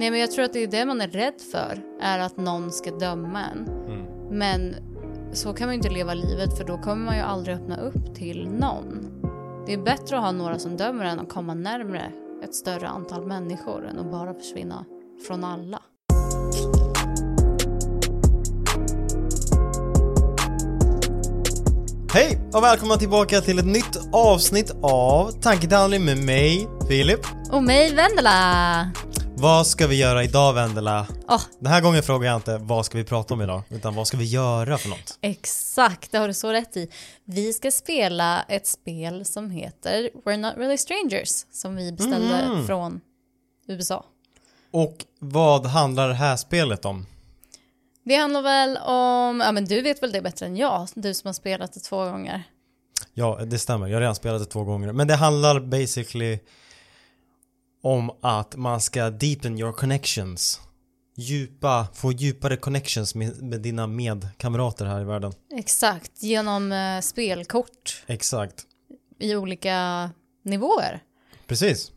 Nej men jag tror att det är det man är rädd för, är att någon ska döma en. Mm. Men så kan man ju inte leva livet för då kommer man ju aldrig öppna upp till någon. Det är bättre att ha några som dömer än att komma närmre ett större antal människor än att bara försvinna från alla. Hej och välkomna tillbaka till ett nytt avsnitt av Tankehandling med mig, Filip. Och mig Vendela! Vad ska vi göra idag Vendela? Åh, Den här gången frågar jag inte vad ska vi prata om idag, utan vad ska vi göra för något? exakt, det har du så rätt i. Vi ska spela ett spel som heter We're Not Really Strangers som vi beställde Mm. från USA. Och vad handlar det här spelet om? Det handlar väl om, ja men du vet väl det bättre än jag, du som har spelat det två gånger. Ja, det stämmer. Jag har redan spelat det två gånger. Men det handlar basically om att man ska deepen your connections. Djupa, få djupare connections med, med dina medkamrater här i världen. Exakt, genom eh, spelkort Exakt. i olika nivåer. Precis.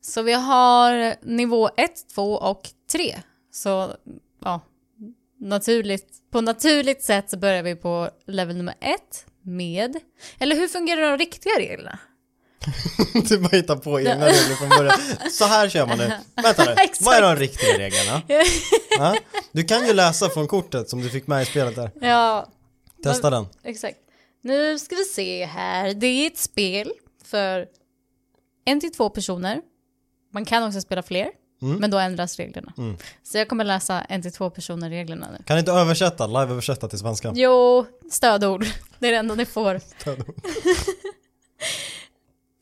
Så vi har nivå 1, 2 och 3. Så ja, naturligt, på naturligt sätt så börjar vi på level nummer 1 med, eller hur fungerar de riktiga reglerna? du bara hittar på egna regler från början. Så här kör man nu. Vänta nu, vad är de riktiga reglerna? Ja? Du kan ju läsa från kortet som du fick med i spelet där. Ja, Testa den. exakt. Nu ska vi se här. Det är ett spel för en till två personer. Man kan också spela fler, Mm. men då ändras reglerna. Så jag kommer läsa en till två personer reglerna nu. Kan du inte översätta, live-översätta till svenska? Jo, stödord. Det är det enda ni får.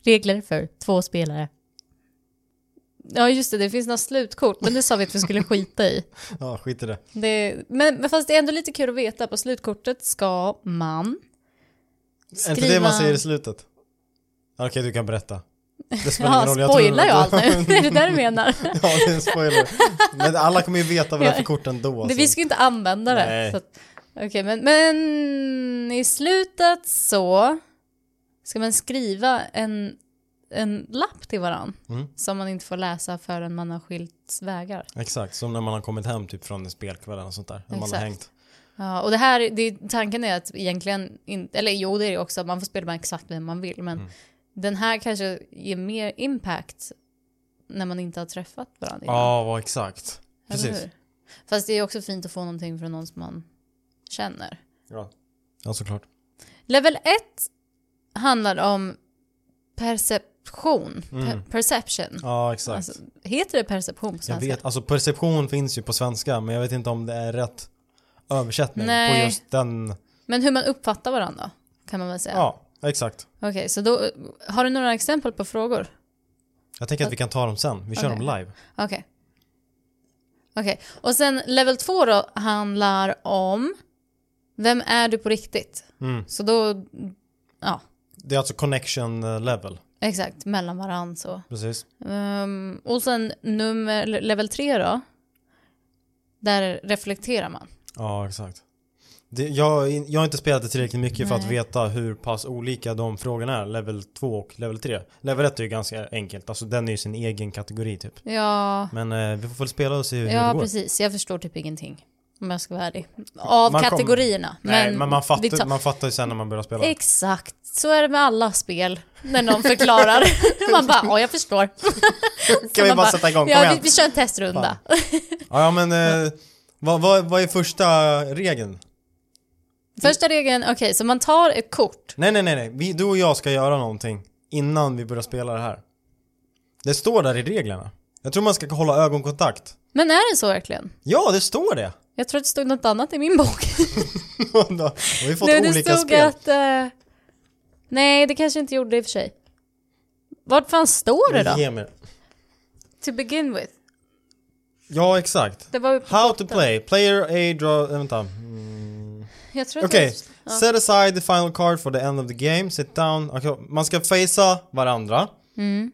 Regler för två spelare. Ja just det, det finns några slutkort, men det sa vi att vi skulle skita i. Ja, skit i det. Det, men, men fast det är ändå lite kul att veta, på slutkortet ska man Är inte det man säger i slutet? Ja, Okej, du kan berätta. Det spelar Ja, ingen roll. spoilar jag allt nu? är det där du menar? ja, det är en spoiler. Men alla kommer ju veta vad det är för kort ändå. Det, Alltså. vi ska ju inte använda det. Okej, men, men i slutet så ska man skriva en, en lapp till varann Mm. som man inte får läsa förrän man har skilts vägar. Exakt, som när man har kommit hem typ från en spelkväll och sånt där. När man har hängt. Ja, och det här, det, tanken är att egentligen, in, eller jo det är det också, man får spela med exakt vem man vill, men Mm. den här kanske ger mer impact när man inte har träffat varandra innan. Ja, exakt. Eller Precis. Fast det är också fint att få någonting från någon som man känner. Ja. ja, såklart. Level 1 handlar om perception. Per- perception. Ja, exakt. Alltså, heter det perception på jag svenska? vet, alltså perception finns ju på svenska, men jag vet inte om det är rätt översättning på Nej. just den. Men hur man uppfattar varandra, kan man väl säga. Ja, exakt. Okej, så då, har du några exempel på frågor? Jag tänker att vi kan ta dem sen. Vi kör Okej. dem live. Okej. Okej, och sen level 2 då handlar om vem är du på riktigt? Mm. Så då, ja, Det är alltså connection eh, level. exakt, mellan varandra så. Precis. Ehm, och sen nummer, level 3 då. Där reflekterar man. Ja, exakt. Det, jag, jag har inte spelat det tillräckligt mycket för att Nej. veta hur pass olika de frågorna är, level 2 och level 3. Level 1 är ju ganska enkelt, alltså den är ju sin egen kategori typ. Ja, Men eh, vi får väl spela och se hur ja det går. precis. Jag förstår typ ingenting. Om jag ska vara ärlig. Av Man kom- kategorierna. Nej, men men man fattar, tar- man fattar ju sen när man börjar spela. Exakt, så är det med alla spel. När någon förklarar. man bara, ja jag förstår. kan vi man bara sätta igång? Kom Ja, vi, igen. vi kör en testrunda. Ja, men eh, vad, vad, vad är första regeln? Första regeln, okej, så man tar ett kort. Nej, nej, nej, nej. Vi, du och jag ska göra någonting innan vi börjar spela det här. Det står där i reglerna. Jag tror man ska hålla ögonkontakt. Men är det så verkligen? Ja, det står det! Jag tror att det stod något annat i min bok. Då har vi fått Nej, det olika stod spel. att... eh, nej, det kanske inte gjorde det i och för sig. Vart fan står det då? Ge mig. To begin with. Ja, exakt. Det var ju på How to botten. play. Player A draw... äh, Vänta. Mm. Jag tror att Okej. det- ja. Set aside the final card for the end of the game. Sit down. Okej, Man ska facea varandra. Mm.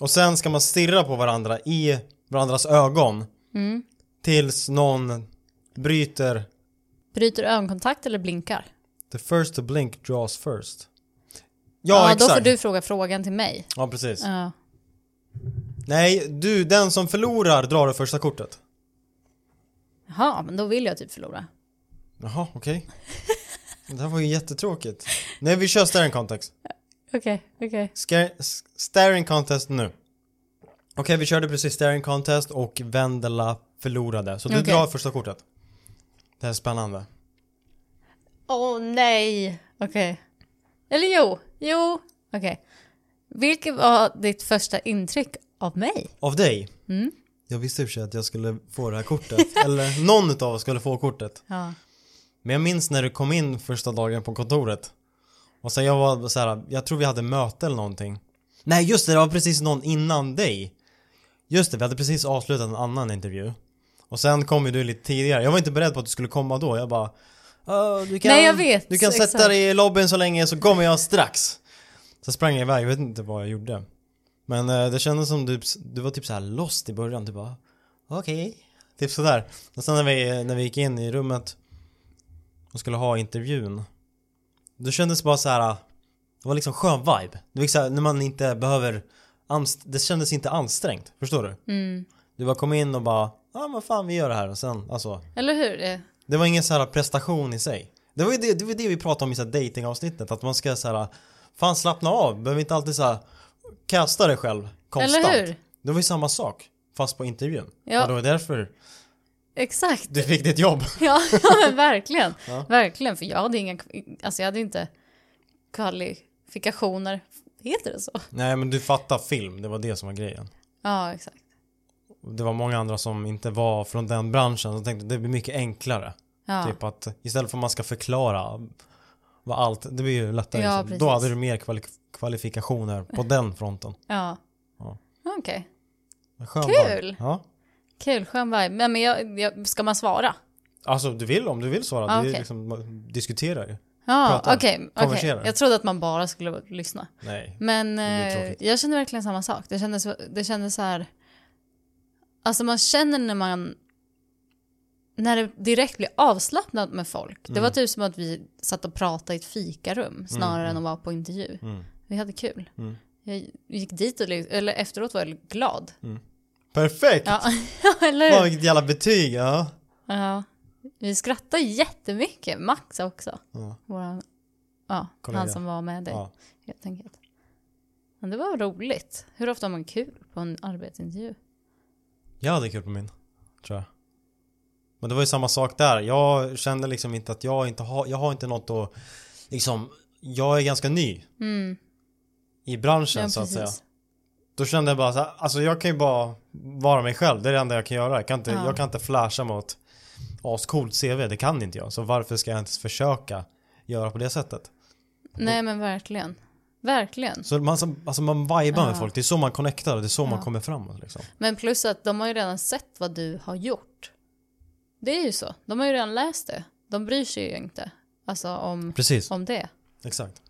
Och sen ska man stirra på varandra i varandras ögon. Mm. Tills någon bryter Bryter ögonkontakt eller blinkar? The first to blink draws first. Ja, Ja, då exakt. får du fråga frågan till mig. Ja, precis. Ja. Nej, du, den som förlorar drar det första kortet. Jaha, men då vill jag typ förlora. Jaha, okej. Det här var ju jättetråkigt. Nej, vi kör staring contest. Okej, okej. Scare, s- staring contest nu. Okej, vi körde precis staring contest och Vendela förlorade. Så du Okej. drar första kortet. Det här är spännande. Åh nej! Okej. Eller jo, jo, okej. Vilket var ditt första intryck av mig? Av dig? Mm. Jag visste i och för sig att jag skulle få det här kortet. eller någon utav oss skulle få kortet. Ja. Men jag minns när du kom in första dagen på kontoret. Och sen jag var så här, jag tror vi hade möte eller någonting. Nej just det, det var precis någon innan dig. Just det, vi hade precis avslutat en annan intervju. Och sen kom ju du lite tidigare. Jag var inte beredd på att du skulle komma då. Jag bara "Ah, du kan, Nej, jag vet. Du kan sätta Exakt. dig i lobbyn så länge så kommer jag strax. Så sprang jag iväg, jag vet inte vad jag gjorde. Men eh, det kändes som du, du var typ så här lost i början. Du bara okej. Typ sådär. Och sen när vi, när vi gick in i rummet och skulle ha intervjun. Då kändes det bara så här. Det var liksom skön vibe. Det var så här, när man inte behöver Det kändes inte ansträngt. Förstår du? Mm. Du bara kom in och bara Ja ah, men fan vi gör det här och sen alltså Eller hur? Eh, Det var ingen så här prestation i sig. Det var ju det, det, var det vi pratade om i så här datingavsnittet Att man ska så här Fan slappna av. Behöver inte alltid så här Kasta dig själv konstant. Eller hur? Det var ju samma sak. Fast på intervjun. Ja. Och det var därför Exakt. du fick ditt jobb. Ja, men verkligen. Ja. Verkligen, för jag hade inga, alltså jag hade inte kvalifikationer. Heter det så? Nej men du fattar film. Det var det som var grejen. Ja, exakt. Det var många andra som inte var från den branschen och tänkte det blir mycket enklare. Ja, Typ att istället för att man ska förklara vad allt, det blir ju lättare. Ja, liksom. Då hade du mer kvali- kvalifikationer på den fronten. ja. Ja. Okej, Skön Kul! Ja. kul, skön vibe. Men, men jag, jag, ska man svara? Alltså du vill om du vill svara. Ah, det är liksom, man diskuterar ju. Ja, okej. Konversera. okej. Jag trodde att man bara skulle lyssna. Nej. Men eh, jag kände verkligen samma sak. Det kändes, det kändes så här... Alltså man känner när man... När det direkt blir avslappnat med folk. Det var typ som att vi satt och pratade i ett fikarum snarare än att vara på intervju. Mm. Vi hade kul. Mm. Jag gick dit och, eller efteråt var jag glad. Perfekt! Ja, eller hur? vilket jävla betyg, ja. Ja. Vi skrattade jättemycket. Max också. Ja. Våran, ja, Kollega. han som var med dig. ja. Helt enkelt. Men det var roligt. Hur ofta har man kul på en arbetsintervju? Jag hade kul på min, tror jag. Men det var ju samma sak där. Jag kände liksom inte att jag inte har, jag har inte något att, liksom, jag är ganska ny Mm, i branschen ja, så att säga. Då kände jag bara så här, alltså jag kan ju bara vara mig själv. Det är det enda jag kan göra. Jag kan inte, Ja. jag kan inte flasha mot ascoolt CV. Det kan inte jag. Så varför ska jag ens försöka göra på det sättet? Nej men verkligen. Verkligen. Så man, alltså man vibar med Ja. folk. Det är så man connectar det är så man Ja. kommer framåt liksom. Men plus att de har ju redan sett vad du har gjort. Det är ju så. De har ju redan läst det. De bryr sig ju inte. Alltså om, Precis. om det. Exakt.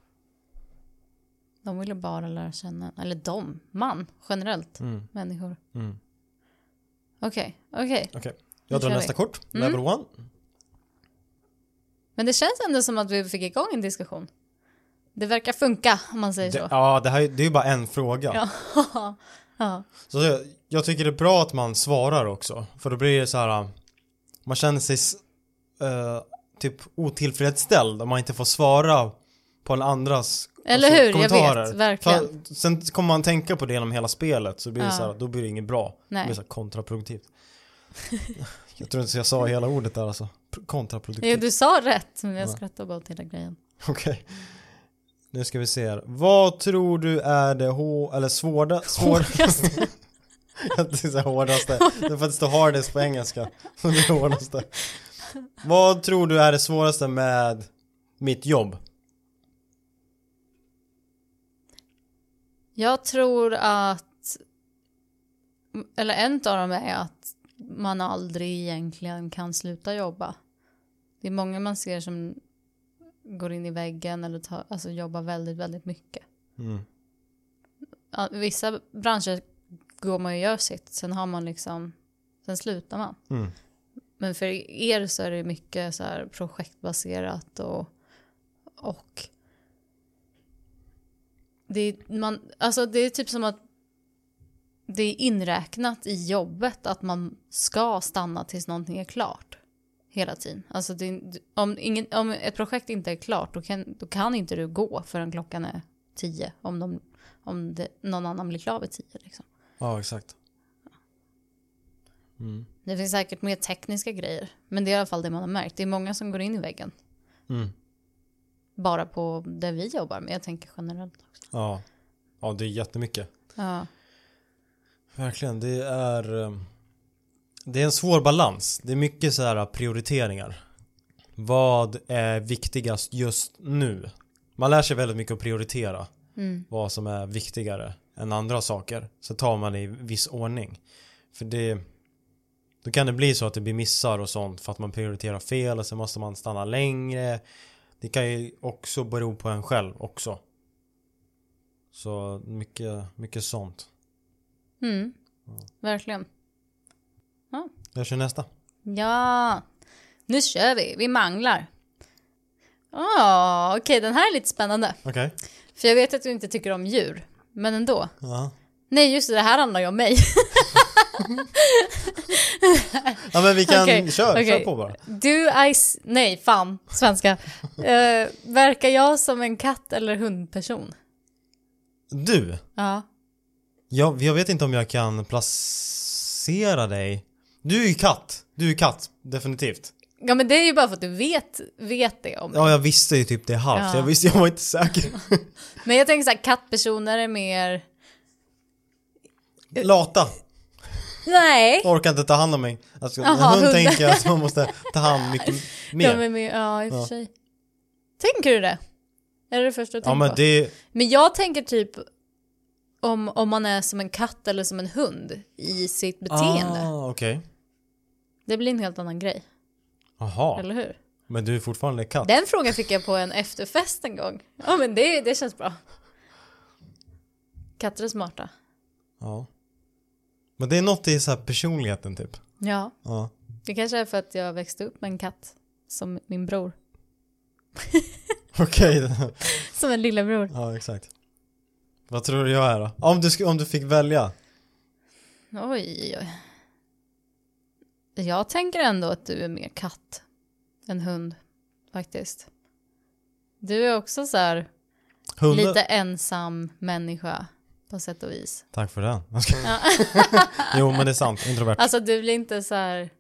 De vill ju bara lära känna. Eller de. Man. Generellt. Mm. Människor. Mm. Okej. Okej. Okej. Nu Jag drar nästa vi. kort. Mm. Level 1. Men det känns ändå som att vi fick igång en diskussion. Det verkar funka om man säger Det, så. ja, det, här, det är ju bara en fråga. Ja. ja. Så jag, jag tycker det är bra att man svarar också. För då blir det så här. äh, Man känner sig eh, typ otillfredsställd om man inte får svara på en andras Eller alltså, hur? Jag kommentarer. vet. Verkligen. För, sen kommer man tänka på det genom hela spelet så blir det Ja. så här, då blir det inget bra. Det Nej. blir så här kontraproduktivt. jag tror inte jag sa hela ordet där alltså. Kontraproduktivt. du sa rätt, men jag Ja. skrattar bara åt hela grejen. Okej. Nu ska vi se här. Vad tror du är det hå- eller svåra, svåraste? Jag tänkte säga hårdaste. Det är står hardest på engelska. Så det är det hårdaste. Vad tror du är det svåraste med mitt jobb? Jag tror att, eller en av dem är att man aldrig egentligen kan sluta jobba. Det är många man ser som går in i väggen eller tar, alltså jobbar väldigt, väldigt mycket. Mm. Vissa branscher går man och gör sitt, sen har man liksom, sen slutar man. Mm. Men för er så är det mycket så här projektbaserat och, och det är, man, alltså det är typ som att det är inräknat i jobbet att man ska stanna tills någonting är klart. Hela tiden. Alltså det, om, ingen, om ett projekt inte är klart då kan, då kan inte du gå förrän klockan är tio. Om, de, om det, någon annan blir klar vid tio. Liksom. Ja, exakt. Mm. Det finns säkert mer tekniska grejer. Men det är i alla fall det man har märkt. Det är många som går in i väggen. Mm. Bara på där vi jobbar. Men jag tänker generellt också. Ja. Ja, det är jättemycket. Ja. Verkligen, det är eh, Det är en svår balans. Det är mycket så här prioriteringar. Vad är viktigast just nu? Man lär sig väldigt mycket att prioritera. Mm. Vad som är viktigare än andra saker. Så tar man det i viss ordning. För det Då kan det bli så att det blir missar och sånt för att man prioriterar fel och så måste man stanna längre. Det kan ju också bero på en själv också. Så mycket, mycket sånt. Mm. Verkligen. Jag kör nästa. Ja, nu kör vi. Vi manglar. Oh, Okej, den här är lite spännande. Okej. För jag vet att du inte tycker om djur. Men ändå. Ja. Nej, just det, det här handlar ju om mig. ja men vi kan, Okej, kör, okej. kör på bara. Du I... Nej, fan. Svenska. Eh, verkar jag som en katt eller hundperson? Du, Ja. jag, jag vet inte om jag kan placera dig. Du är ju katt. Du är katt, definitivt. Ja, men det är ju bara för att du vet, vet det om. Ja, jag visste ju typ det halvt. Ja. Jag visste, jag var inte säker. Men jag tänker så här, kattpersoner är mer... Lata. Nej. Orkar inte ta hand om mig. Alltså, en Jaha, hund hund. tänker att man måste ta hand mycket mer. Är mer, ja i och för Ja. sig. Tänker du det? Är det det första du Ja tänker men på? det, Men jag tänker typ om, om man är som en katt eller som en hund i sitt beteende. ah, okej. Det blir en helt annan grej, Jaha, eller hur? men du är fortfarande katt. Den frågan fick jag på en efterfest en gång. Ja men det, det känns bra. Katter är smarta. Ja. Men det är något i så här personligheten typ. Ja, Ja. det kanske är för att jag växte upp med en katt. Som min bror. Okej. Som en lillebror. ja, exakt. Vad tror du jag är då? Om du, om du fick välja? Oj. Jag tänker ändå att du är mer katt än hund, faktiskt. Du är också så här Hundar? lite ensam människa på sätt och vis. Tack för den. Ska- jo men det är sant, introvert. Alltså du blir inte så här...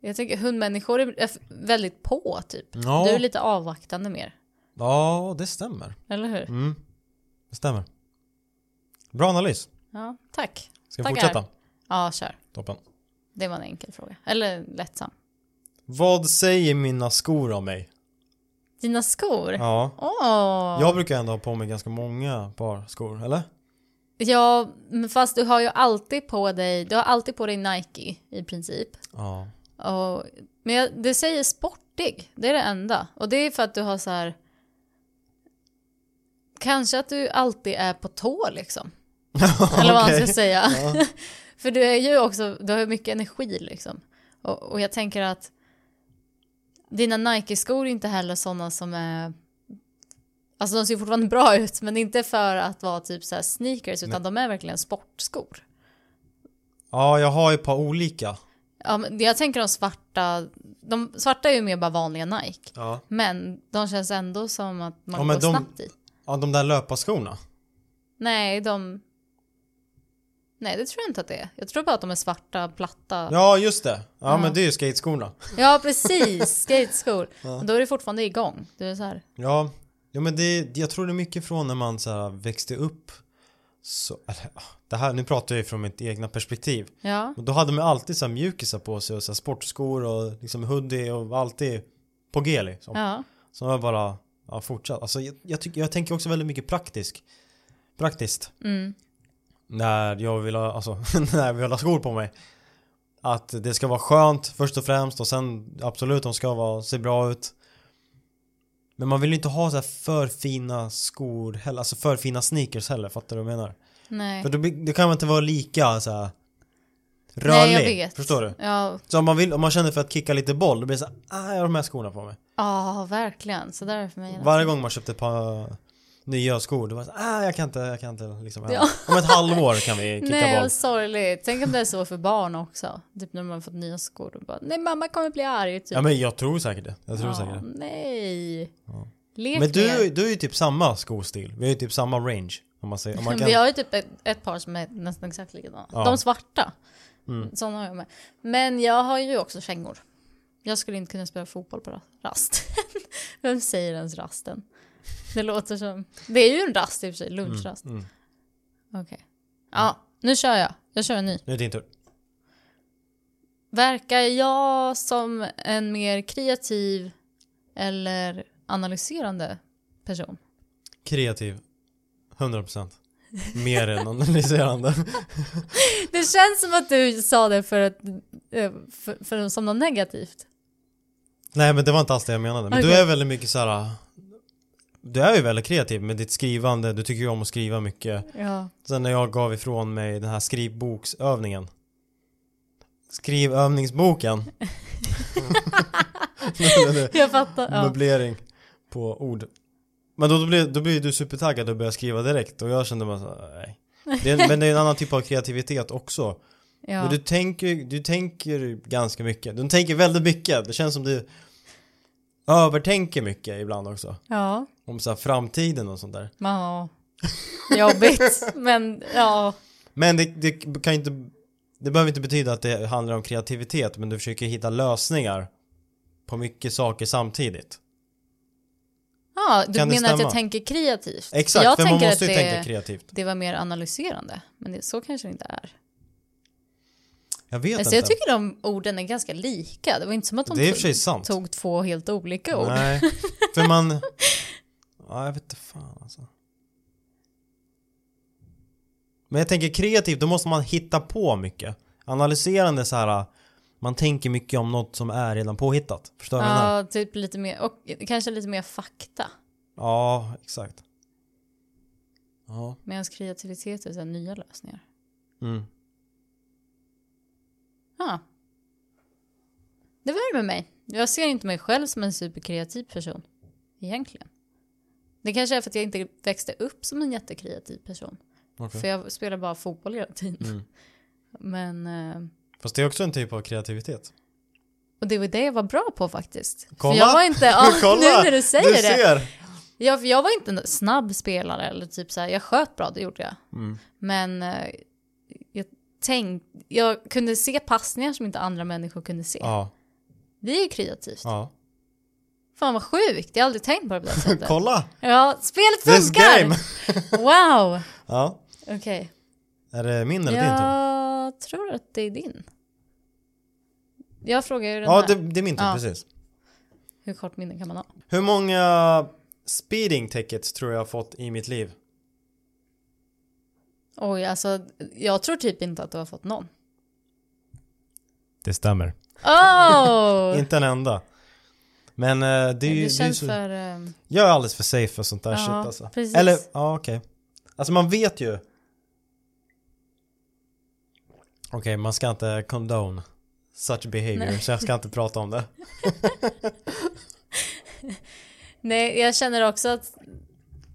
Jag tänker hundmänniskor är väldigt på typ. Ja. Du är lite avvaktande mer, Ja, det stämmer. eller hur? Mm. Det stämmer. Bra analys. Ja, tack. Ska vi Tackar. fortsätta? Ja, kör. Toppen. Det var en enkel fråga. Eller lättsam. Vad säger mina skor om mig? Dina skor? Ja. Åh! Jag brukar ändå ha på mig ganska många par skor, eller? Ja, fast du har ju alltid på dig, du har alltid på dig Nike i princip. Ja. Och, men jag, det säger sportig, det är det enda. Och det är för att du har så här. Kanske att du alltid är på tå liksom. Eller vad man ska säga. Ja. För du är ju också, du har ju mycket energi liksom. Och, och jag tänker att dina Nike-skor är inte heller sådana som är Alltså de ser fortfarande bra ut men inte för att vara typ så här sneakers utan de är verkligen sportskor. ja, jag har ju ett par olika. Ja, men jag tänker de svarta, de svarta är ju mer bara vanliga Nike. Ja. Men de känns ändå som att man Ja, går de- snabbt i. Ja, de där löparskorna. Nej, de... Nej, det tror jag inte att det är. Jag tror bara att de är svarta, platta. Ja, Ja, just det. Ja, Ja. men det är ju skateskorna. precis. Skateskor. Men då är det fortfarande igång. Det är så här. Ja, ja men det, jag tror det är mycket från när man så växte upp. Så, eller, ah, det här, nu pratar jag ju från mitt egna perspektiv. Ja, Och då hade man alltid så här mjukisar på sig och så sportskor och liksom hoodie och alltid på G liksom. ja. Så jag bara, ja fortsatt. Alltså jag, jag, tycker, jag tänker också väldigt mycket praktisk. Praktiskt. Mm. När jag vill ha, alltså när jag vill ha skor på mig. Att det ska vara skönt först och främst och sen absolut de ska vara, se bra ut. Men man vill ju inte ha så här för fina skor heller, alltså för fina sneakers heller, fattar du vad jag menar? Nej. För då, det kan man inte vara lika så här rörlig, Nej, jag vet. förstår du? Ja, Så om man, vill, om man känner för att kicka lite boll, då blir det så här, ah, jag har de här skorna på mig. ah, verkligen. Så där är det för mig. Varje gång man köpte ett par nya skor. Du bara ah, jag kan inte, jag kan inte liksom. Ja. Om ett halvår kan vi kicka Nej, boll. vad sorgligt. Tänk om det är så för barn också. Typ när man fått nya skor. Och bara, nej, mamma kommer bli arg. Typ. Ja men jag tror säkert det. Jag tror Ja, säkert det. Nej. Ja. Lek Men du, du är ju typ samma skostil. Vi har ju typ samma range. Om man säger. Om man kan... Vi har ju typ ett, ett par som är nästan exakt likadana. Ja. De svarta. Mm. Sådana har jag med. Men jag har ju också kängor. Jag skulle inte kunna spela fotboll på rast. Vem säger ens rasten? Det låter som... Det är ju en rast i och för sig, lunchrast. Mm. Okej. Ja, nu kör jag. Jag kör en ny. Nu är det din tur. Verkar jag som en mer kreativ eller analyserande person? Kreativ. 100%. Mer än analyserande. Det känns som att du sa det för, att, eh, för, för som något negativt. Nej men det var inte alls det jag menade. Men du Okej. är väldigt mycket så här. Du är ju väldigt kreativ med ditt skrivande. Du tycker ju om att skriva mycket. Ja. Sen när jag gav ifrån mig den här skrivboksövningen. Skrivövningsboken. Jag fattar. Ja. Möblering på ord. Men då, då, blir, då blir du supertaggad och börjar skriva direkt och jag kände bara så, nej. Det är, men det är en annan typ av kreativitet också. Ja. Men du tänker, du tänker ganska mycket. Du tänker väldigt mycket. Det känns som du övertänker mycket ibland också. ja. Om så här framtiden och sånt där. Ja. Jobbigt. Men ja. Men det, det kan inte Det behöver inte betyda att det handlar om kreativitet men du försöker hitta lösningar På mycket saker samtidigt Ja, du Kan menar att jag tänker kreativt? Exakt, jag för man måste ju det, tänka kreativt det var mer analyserande. Men det, så kanske det inte är. Jag vet Alltså, inte jag tycker de orden är ganska lika. Det var inte som att de tog, tog två helt olika ord. Nej, för man Ja, jag vet inte fan alltså Men jag tänker kreativt, då måste man hitta på mycket Analyserande så här Man tänker mycket om något som är redan påhittat Förstår du? Ja, typ lite mer, och kanske lite mer fakta. Ja, exakt Ja, Medan kreativitet är så nya lösningar. mm. Ja. Det värmer mig. Jag ser inte mig själv som en superkreativ person. Egentligen. Det kanske är för att jag inte växte upp som en jättekreativ person. okej För jag spelar bara fotboll hela tiden. mm. Men... eh, Fast det är också en typ av kreativitet Och det var det jag var bra på faktiskt. Kolla! För jag var inte... Ja, Kolla! nu när du säger Du det. ser! Jag, jag var inte en snabb spelare eller typ så här, jag sköt bra, det gjorde jag. Mm. Men eh, jag jag kunde se passningar som inte andra människor kunde se. Ja, Det är ju kreativt. ja Fan vad sjukt, jag har aldrig tänkt på det på det sättet. Kolla! Ja, spelet This funkar! game! Wow! Ja, Okej. är det min eller din tur? Jag tror att det är din. Jag frågar ju den Ja, här. det, det är min tur, Ja. precis Hur kort minne kan man ha? Hur många speeding tickets tror jag har fått i mitt liv? Oj, alltså jag tror typ inte att du har fått någon. Det stämmer Oh! Inte en enda Men eh, det är det, ju det är känns så, för... ehm, Jag är alldeles för safe för sånt där Ja, shit alltså precis. Eller, ja okej Alltså man vet ju Okej, man ska inte condone such behavior Nej. så jag ska inte prata om det Nej, jag känner också att...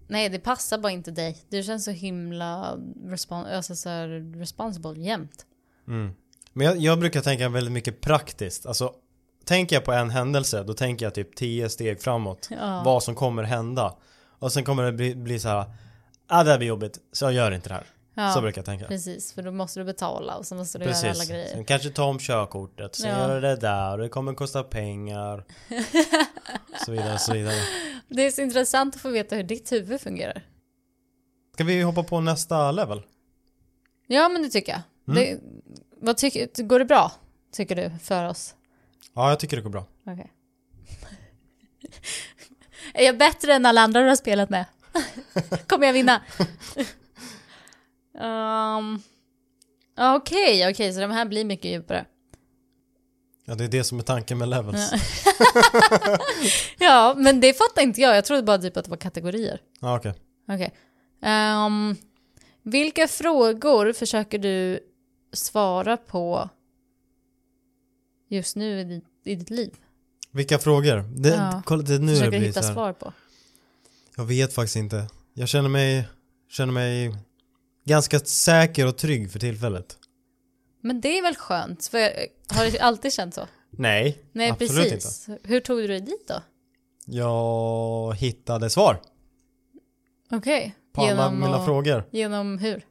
Nej, det passar bara inte dig. Du känns så himla respon- alltså så responsible jämt. mm. Men jag, jag brukar tänka väldigt mycket praktiskt Alltså Tänker jag på en händelse, då tänker jag typ 10 steg framåt Ja. Vad som kommer hända Och sen kommer det bli, bli så här. Ah det här blir jobbigt, så jag gör inte det här Ja, Så brukar jag tänka precis. För då måste du betala och så måste du göra alla Precis, grejer. sen kanske ta om körkortet, sen Ja. göra det där och det kommer kosta pengar Så vidare, så vidare Det är så intressant att få veta hur ditt huvud fungerar. Ska vi hoppa på nästa level? Ja, men det tycker jag. Mm. Det, vad tycker, går det bra, tycker du, för oss? Ja, jag tycker det går bra Okej. är jag bättre än alla andra du har spelat med? Kommer jag vinna? Um, Okej, okej, så de här blir mycket djupare. Ja, det är det som är tanken med levels Ja. Ja, men det fattar inte jag. Jag trodde bara typ att det var kategorier. Ja, okej Okej. Ehm, vilka frågor försöker du svara på just nu i ditt, i ditt liv? Vilka frågor? Det, Ja. kolla, det nu det försöker blir hitta svar på. Jag vet faktiskt inte Jag känner mig, känner mig ganska säker och trygg för tillfället. Men det är väl skönt? För har det alltid känt så? Nej, Nej, absolut precis. Hur tog du dig dit då? Jag hittade svar Okej. på alla Genom mina att- frågor. Genom hur?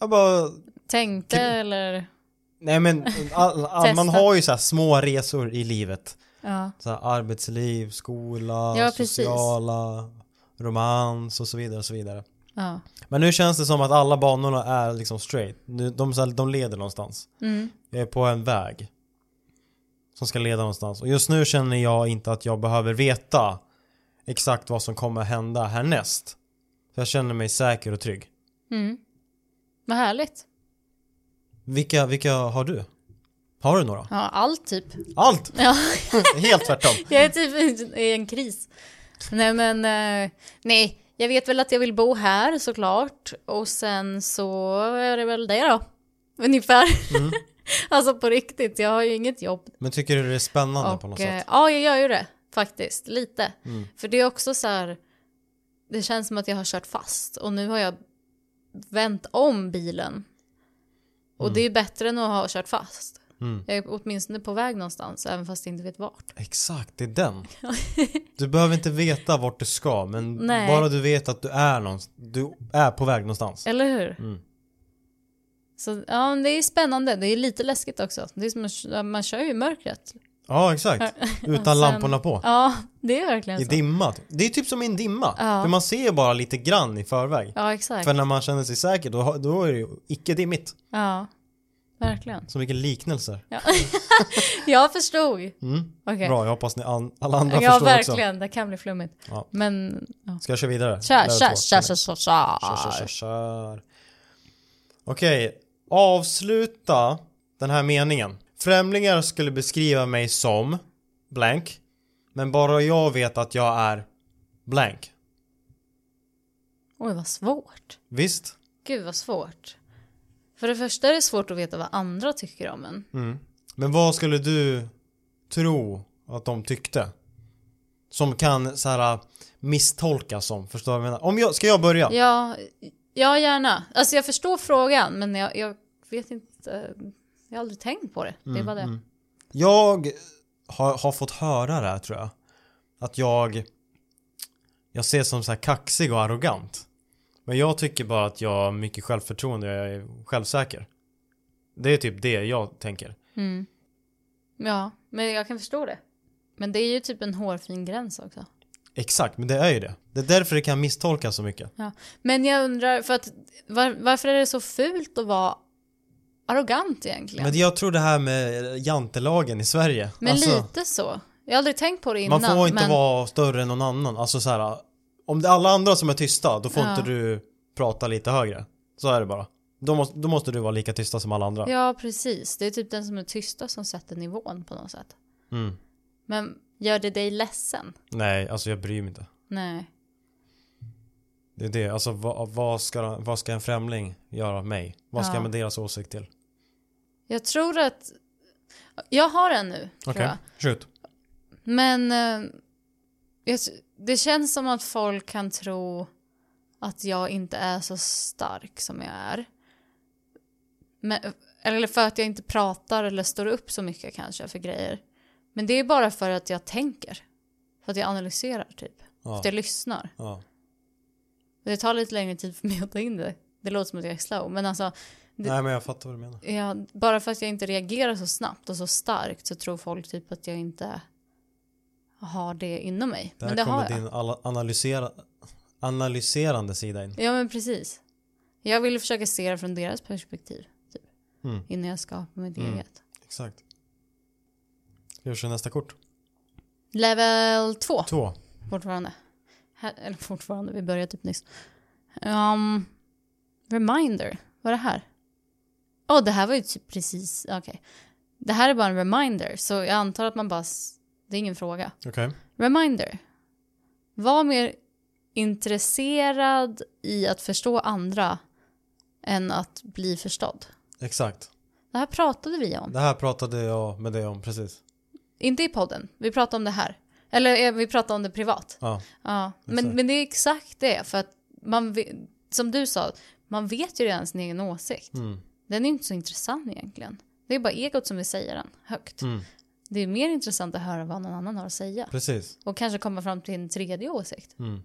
Jag bara, Tänkte eller? nej men all, all, man har ju så här små resor i livet. Ja. Så här arbetsliv, skola, Ja, precis. sociala, romans och så vidare och så vidare. Ja. Men nu känns det som att alla banorna är liksom straight. De, så här, de leder någonstans. Mm. Jag är på en väg. Som ska leda någonstans. Och just nu känner jag inte att jag behöver veta exakt vad som kommer hända härnäst. För jag känner mig säker och trygg. Mm. Vad härligt. Vilka, vilka har du? Har du några? Ja, allt typ. Allt! Ja. Helt tvärtom. Jag är typ i en kris. Nej men, eh, nej. Jag vet väl att jag vill bo här såklart. Och sen så är det väl det då. Ungefär. Mm. alltså på riktigt, jag har ju inget jobb. Men tycker du det är spännande på något Och, eh, sätt? ja, jag gör ju det faktiskt. Lite. Mm. För det är också så här. Det känns som att jag har kört fast. Och nu har jag vänt om bilen. Och det är ju bättre än att ha kört fast. Mm. Jag är åtminstone på väg någonstans, även fast jag inte vet vart. Exakt, det är den. Du behöver inte veta vart du ska, men Nej. bara du vet att du är någonstans, du är på väg någonstans. Eller hur? Mm. Så ja, det är spännande. Det är lite läskigt också. Det är som man kör ju i mörkret. Ja, exakt. Utan Sen- lamporna på. Ja, det är verkligen I så. dimma. Det är typ som i en dimma. Ja. För man ser bara lite grann i förväg. Ja, exakt. För när man känner sig säker, då, då är det ju icke dimmigt. Ja, verkligen. Så mycket liknelser. Jag förstod. Mm. Okej. Bra, jag hoppas ni an- alla andra Ja, förstår verkligen. Det kan bli flummigt. Ja. Men, ja. också. Ska jag köra vidare? Kör, kör, kör, kör, kör, Kör, kör, kör. Okej, avsluta den här meningen. Främlingar skulle beskriva mig som blank, men bara jag vet att jag är blank. Oj, vad svårt. Visst? Gud, vad svårt. För det första är det svårt att veta vad andra tycker om en. Mm. Men vad skulle du tro att de tyckte? Som kan så här misstolkas som, förstår du vad jag menar? Om jag, ska jag börja? Ja, ja gärna. Alltså jag förstår frågan, men jag, jag vet inte. Jag har aldrig tänkt på det. Det är bara det. mm. Jag har, har fått höra det här tror jag. Att jag Jag ser som så här kaxig och arrogant. Men jag tycker bara att jag har mycket självförtroende och jag är självsäker. Det är typ det jag tänker. Mm. Ja, men jag kan förstå det. Men det är ju typ en hårfin gräns också. Exakt, men det är ju det. Det är därför det kan misstolkas så mycket. Ja. Men jag undrar, för att var, varför är det så fult att vara arrogant egentligen? Men jag tror det här med jantelagen i Sverige. Men alltså, lite så. Jag har aldrig tänkt på det innan. man får inte men... vara större än någon annan. Alltså så här, om det är alla andra som är tysta, då får Ja. inte du prata lite högre. Så är det bara. Då måste, då måste du vara lika tysta som alla andra. Ja, precis. Det är typ den som är tysta som sätter nivån på något sätt. Mm. Men gör det dig ledsen? Nej, alltså jag bryr mig inte. Nej. Det är det, alltså vad, vad, ska, vad ska en främling göra mig? Vad ska Ja. jag med deras åsikt till? Jag tror att... Jag har en nu, tror Okej, jag. shoot. Men eh, det känns som att folk kan tro att jag inte är så stark som jag är. Men, eller för att jag inte pratar eller står upp så mycket kanske för grejer. Men det är bara för att jag tänker. För att jag analyserar typ. För Ja, att jag lyssnar. ja. Det tar lite längre tid för mig att ta in det. Det låter som att jag är slow. Men alltså, Det- Nej men jag fattar vad du menar. Ja, bara för att jag inte reagerar så snabbt och så starkt så tror folk typ att jag inte har det inom mig. Där men det kommer har jag. din analysera, analyserande sida in. Ja men precis. Jag vill försöka se det från deras perspektiv. Typ, Mm. innan jag skapar mitt Mm. eget. Exakt. Vi köra nästa kort? Level 2 Två. fortfarande. Här, eller fortfarande, vi började typ nyss. Um, reminder, vad är det här? Åh, det här var ju typ precis, okej. Det här är bara en reminder, så jag antar att man bara, det är ingen fråga. Okej. Reminder. Var mer intresserad i att förstå andra än att bli förstådd. Exakt. Det här pratade vi om. Det här pratade jag med dig om precis. Inte i podden, vi pratade om det här. Eller eh, vi pratar om det privat. Ja. Ja, men, Exakt. men det är exakt det. För att man, som du sa, man vet ju redan sin egen åsikt. Mm. Den är inte så intressant egentligen. Det är bara egot som vill säga den högt. Mm. Det är mer intressant att höra vad någon annan har att säga. Precis. Och kanske komma fram till en tredje åsikt. Mm.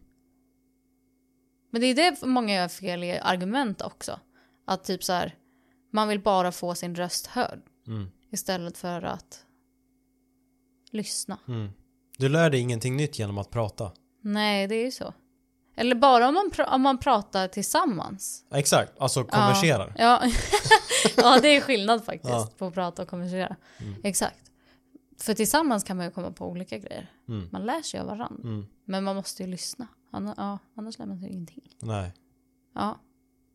Men det är det många gör fel i argument också. Att typ så här, man vill bara få sin röst hörd. Mm. Istället för att lyssna. Mm. Du lär dig ingenting nytt genom att prata. Nej, det är ju så. Eller bara om man, om man pratar tillsammans. Exakt, alltså konverserar. Ja, ja det är skillnad faktiskt Ja. på att prata och konversera. Mm. Exakt. För tillsammans kan man ju komma på olika grejer. Mm. Man lär sig av varandra. Mm. Men man måste ju lyssna. Anna, ja, annars lär man sig ingenting. Nej. Ja.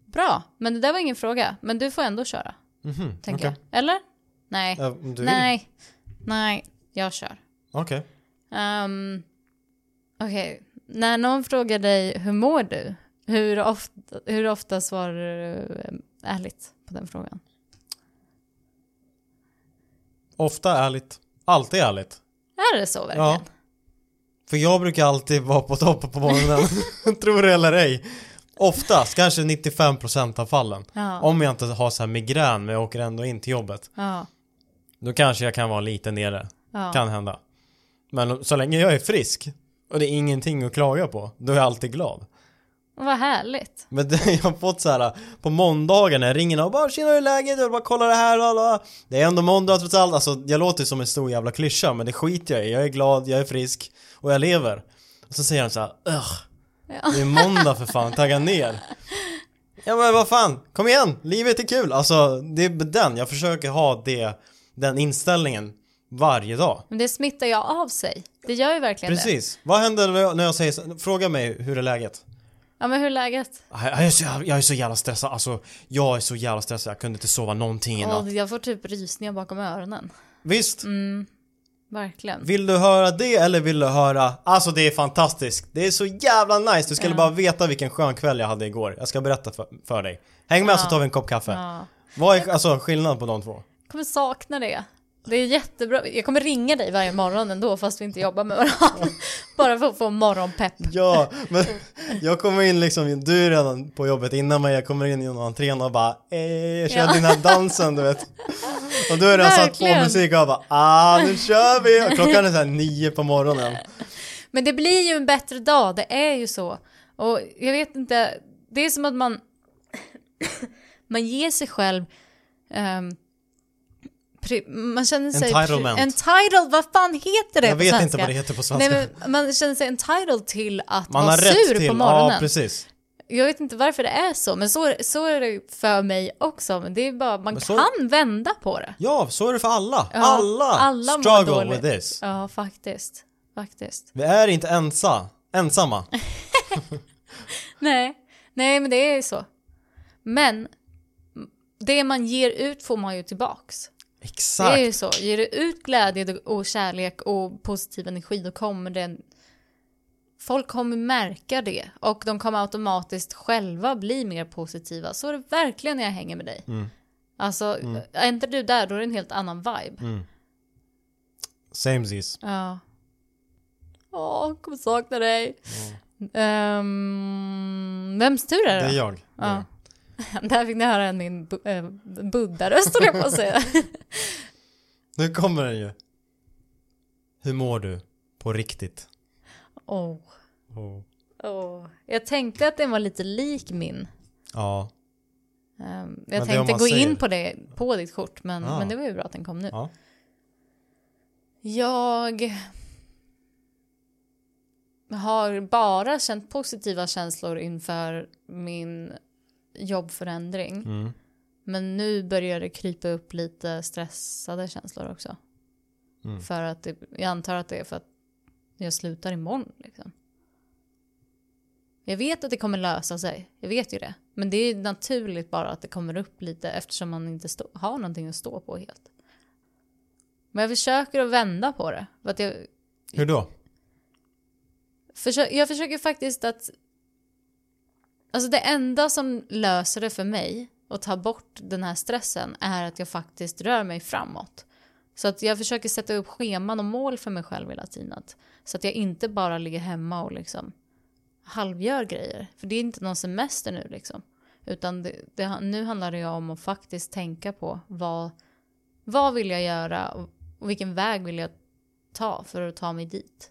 Bra, men det där var ingen fråga. Men du får ändå köra, Mhm, tänker okej. jag. Eller? Nej. Vill. Nej. Nej, jag kör. Okej. Um, Okej, när någon frågar dig hur mår du? Hur ofta, hur ofta svarar du eh, ärligt på den frågan? Ofta ärligt. Alltid ärligt. Är det så verkligen? Ja. För jag brukar alltid vara på topp på morgonen. Tror det eller ej. Oftast, kanske 95% av fallen. Ja. Om jag inte har så här migrän men jag åker ändå in till jobbet. ja. Då kanske jag kan vara lite nere. ja. Kan hända. Men så länge jag är frisk och det är ingenting att klaga på, då är jag alltid glad. Vad härligt. Men det, jag har fått så här på måndagar när jag ringer och bara tjena hur är läget? Jag bara kolla det här och alla. Det är ändå måndag trots allt. Alltså jag låter som en stor jävla klyscha men det skiter jag i. Jag är glad, jag är frisk och jag lever. Och så säger de så här, Ugh, Ja. det är måndag för fan, tagga ner. Ja men vad fan, kom igen, livet är kul. Alltså det är den, jag försöker ha det, den inställningen varje dag. Men det smittar ju av sig. Det gör ju verkligen det. Precis. Vad händer när jag- säger? Fråga mig hur är läget? Ja men hur är läget? Jag är, så, jävla- jag är så jävla stressad, alltså jag är så jävla stressad, jag kunde inte sova någonting i natt. Jag får typ rysningar bakom öronen. Visst? Mm, verkligen. Vill du höra det eller vill du höra, alltså det är fantastiskt, det är så jävla nice, du skulle Ja. bara veta vilken skön kväll jag hade igår. Jag ska berätta för, för dig. Häng med Ja. så tar vi en kopp kaffe. Ja. Vad är alltså skillnaden på de två? Jag kommer sakna det. Det är jättebra. Jag kommer ringa dig varje morgon ändå fast vi inte jobbar med varandra. Bara för att få morgonpepp. Ja, men jag kommer in liksom, du är redan på jobbet innan mig, jag kommer in genom entrén och bara eh, jag kör Ja. den här dansen du vet. Och du har redan satt på musik och jag bara ah nu kör vi! Och klockan är såhär nio på morgonen. Men det blir ju en bättre dag, det är ju så. Och jag vet inte, det är som att man man ger sig själv pri- man känner sig... Entitlement. Entitled, vad fan heter det Jag på vet svenska? inte vad det heter på svenska. Nej, men man känner sig entitled till att Man vara sur till, på morgonen. ja precis. Jag vet inte varför det är så, men så, så är det för mig också. Men det är bara, man så- kan vända på det. Ja, så är det för alla. Ja, alla, alla struggle with this. Ja, faktiskt. Faktiskt. Vi är inte ensa, ensamma. Nej, nej men det är ju så. Men det man ger ut får man ju tillbaks. Det Exakt. är ju så. Ger du ut glädje och kärlek och positiv energi då kommer den... Folk kommer märka det och de kommer automatiskt själva bli mer positiva. Så är det verkligen när jag hänger med dig. Mm. Alltså, är inte du där då är det en helt annan vibe. Mm. Samesies. Ja. Åh, kommer sakna dig. Ehm, vems tur är Det det? är jag. Ja. Där fick ni höra min bu- äh, buddha-röst jag på att säga. Nu kommer den ju. Hur mår du? På riktigt? Åh. Oh. åh. Jag tänkte att den var lite lik min. Ja. Men det jag om tänkte gå säger- in på det på ditt kort, men, Ja. men det var ju bra att den kom nu. ja. Jag har bara känt positiva känslor inför min jobbförändring. Mm. Men nu börjar det krypa upp lite stressade känslor också. Mm. För att det, jag antar att det är för att jag slutar imorgon. Liksom. Jag vet att det kommer lösa sig. Jag vet ju det. Men det är naturligt bara att det kommer upp lite eftersom man inte stå, har någonting att stå på helt. Men jag försöker att vända på det. För att jag, Hur då? försö- jag försöker faktiskt att... Alltså det enda som löser det för mig och tar bort den här stressen är att jag faktiskt rör mig framåt. Så att jag försöker sätta upp scheman och mål för mig själv hela tiden. Att Så att jag inte bara ligger hemma och liksom halvgör grejer. För det är inte någon semester nu liksom. Utan det, det, nu handlar det ju om att faktiskt tänka på vad, vad vill jag göra och, och vilken väg vill jag ta för att ta mig dit.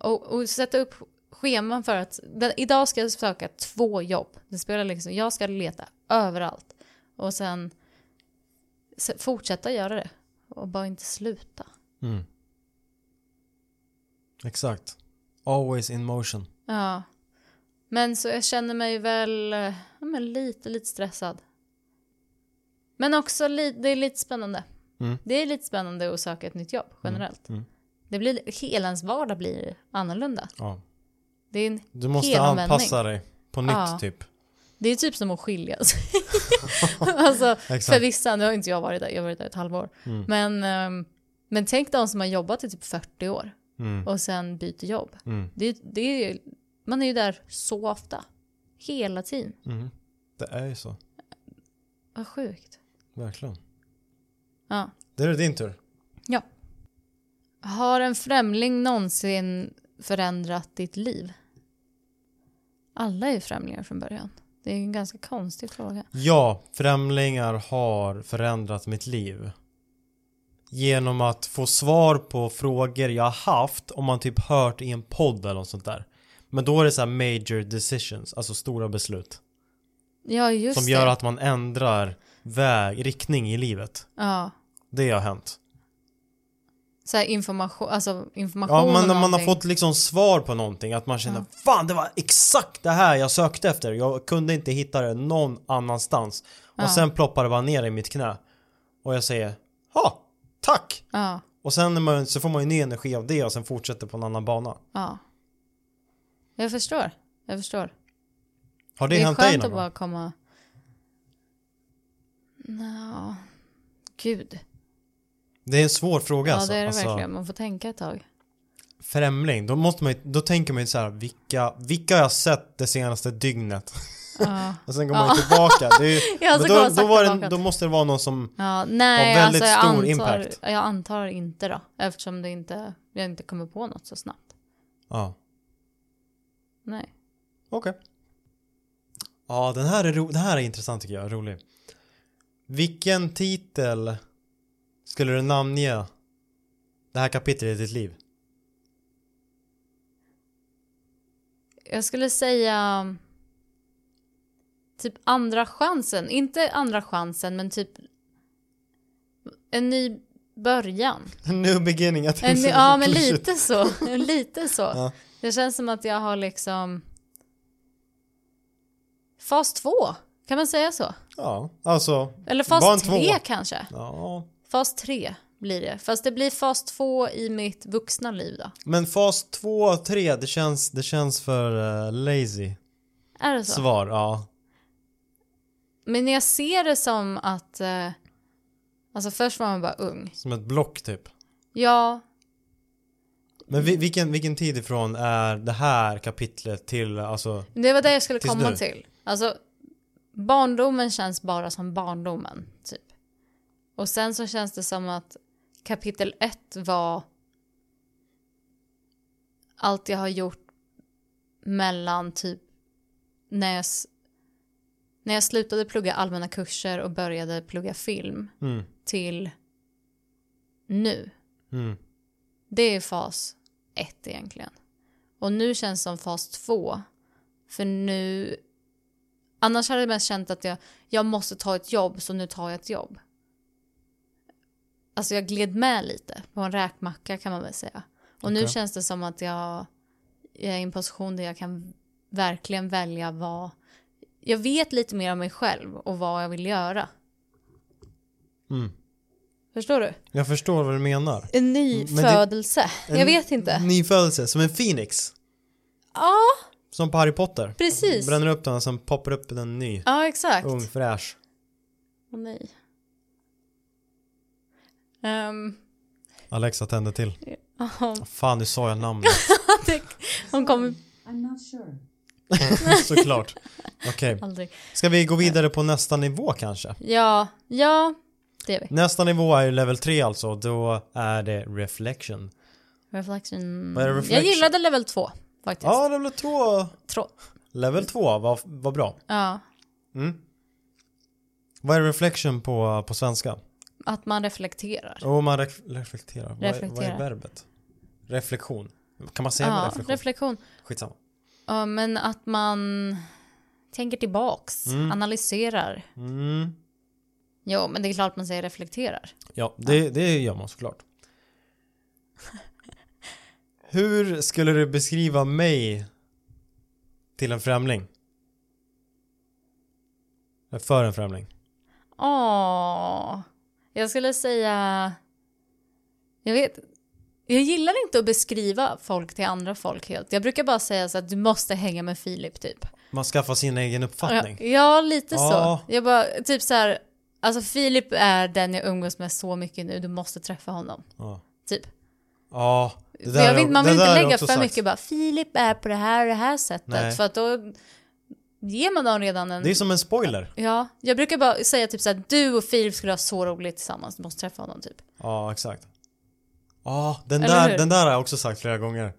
Och, och sätta upp scheman för att den, idag ska jag söka två jobb. Det spelar liksom, jag ska leta överallt. Och sen se- fortsätta göra det. Och bara inte sluta. Mm. Exakt. Always in motion. Ja. Men så jag känner mig väl ja, men lite, lite stressad. Men också li- det är lite spännande. Mm. Det är lite spännande att söka ett nytt jobb generellt. Mm. Det blir, hela ens vardag blir annorlunda. Ja. Det är, en, Du måste Helomvändning. anpassa dig på nytt Ja. typ. det är typ som att skiljas. alltså, för vissa, nu har inte jag varit där, jag har varit där ett halvår. Mm. Men, ehm, men tänk de som har jobbat i typ 40 år Mm. och sen byter jobb. Mm. Det, det är, man är ju där så ofta. Hela tiden. Mm. Det är ju så. Vad sjukt. Verkligen. Ja. Det är din tur. Har en främling någonsin förändrat ditt liv? Alla är främlingar från början. Det är en ganska konstig fråga. Ja, främlingar har förändrat mitt liv. Genom att få svar på frågor jag haft om man typ hört i en podd eller något sånt där. Men då är det så här major decisions, alltså stora beslut. Ja, just som det. gör att man ändrar väg, riktning i livet. Ja. Det har hänt. Så information, alltså information Ja, men när man har fått liksom svar på någonting, att man känner Ja. Fan, det var exakt det här jag sökte efter. Jag kunde inte hitta det någon annanstans. Ja. Och sen ploppar det bara ner i mitt knä. Och jag säger Ja, tack! Ja, Och sen är man, så får man ju ny energi av det och sen fortsätter på en annan bana. ja. Jag förstår. Jag förstår. Har det, Det är hänt dig skönt någon att gång? bara komma... Nå, gud. Det är en svår fråga Ja, alltså. det är det alltså verkligen. Man får tänka ett tag. Främling, då måste man då tänker man ju så här, vilka, vilka har jag sett det senaste dygnet? Ja, Och sen går man ju tillbaka. Ju- men då, då, det, då måste det vara någon som ja nej, Har väldigt alltså stor antar, impact. jag antar inte då. Eftersom det inte, jag inte kommer på något så snabbt. Ja, Nej. okej. Ja, den här, är ro, den här är intressant tycker jag, rolig. Vilken titel skulle du namnge det här kapitlet i ditt liv? Jag skulle säga typ andra chansen. Inte andra chansen, men typ en ny början. New beginning, jag En, ny- ja, men lite så. Lite så. Ja. Det känns som att jag har liksom fas två. Kan man säga så? Ja, alltså. Eller en fas tre kanske? Ja. Fas tre blir det. Fast det blir fas två i mitt vuxna liv då. Men fas 2 och 3, det känns, det känns för eh, lazy. Är det så? Svar, ja. Men jag ser det som att... Eh, alltså först var man bara ung. Som ett block typ. Ja, Men vi, vilken, vilken tid ifrån är det här kapitlet till, alltså, det var det jag skulle komma nu. till. Alltså, barndomen känns bara som barndomen, typ. Och sen så känns det som att kapitel ett var allt jag har gjort mellan typ när jag, när jag slutade plugga allmänna kurser och började plugga film mm, till nu. mm, Det är fas ett egentligen. Och nu känns som fas två. För nu... Annars hade jag mest känt att jag, jag måste ta ett jobb, så nu tar jag ett jobb. Alltså jag gled med lite på en räkmacka kan man väl säga. Och nu Okej. känns det som att jag, jag är i en position där jag kan verkligen välja vad... Jag vet lite mer om mig själv och vad jag vill göra. mm. Förstår du? Jag förstår vad du menar. En ny Men födelse. En Jag vet inte. Nyfödelse, som en phoenix. Ja, Som på Harry Potter. precis. Bränner upp den och sen poppar upp en ny. Ja, exakt. Ung, fräsch. Åh nej. Ehm, Alexa tände till. ja, Fan, nu sa jag namnet. det- hon kommer I'm not sure. Såklart. Okej. aldrig. Ska vi gå vidare på nästa nivå kanske? Ja, ja, det är vi. Nästa nivå är ju level 3 alltså. Då är det reflection. Reflection. Vad är Jag reflection? gillade level 2 faktiskt. Ja, level 2. Tro- Level 2 var, var bra. ja. Mm. Vad är reflection på, på svenska? Att man reflekterar. Och man ref reflekterar. Vad, är, vad är Reflekterar. verbet? Reflektion. Kan man säga Ja, reflektion? reflektion. Skitsamma. Ja, men att man tänker tillbaks, analyserar. Mm. Jo, men det är klart man säger reflekterar. Ja, det, det gör man såklart. Hur skulle du beskriva mig till en främling? För en främling. Åh, jag skulle säga... Jag vet... Jag gillar inte att beskriva folk till andra folk helt. Jag brukar bara säga så att du måste hänga med Filip typ. Man skaffar sin egen uppfattning. Ja, ja lite Ja. så. Jag bara, typ så här... Alltså Filip är den jag umgås med så mycket nu, du måste träffa honom. Ja. Typ. Ja, det För jag vill, man vill inte där lägga för sagt. mycket bara Filip är på det här det här sättet. Nej. För att då ger man dem redan en... Det är som en spoiler. Ja, jag brukar bara säga typ så här, du och Filip skulle ha så roligt tillsammans, du måste träffa honom typ. Ja, exakt. Ja, den Eller där, hur? den där har jag också sagt flera gånger.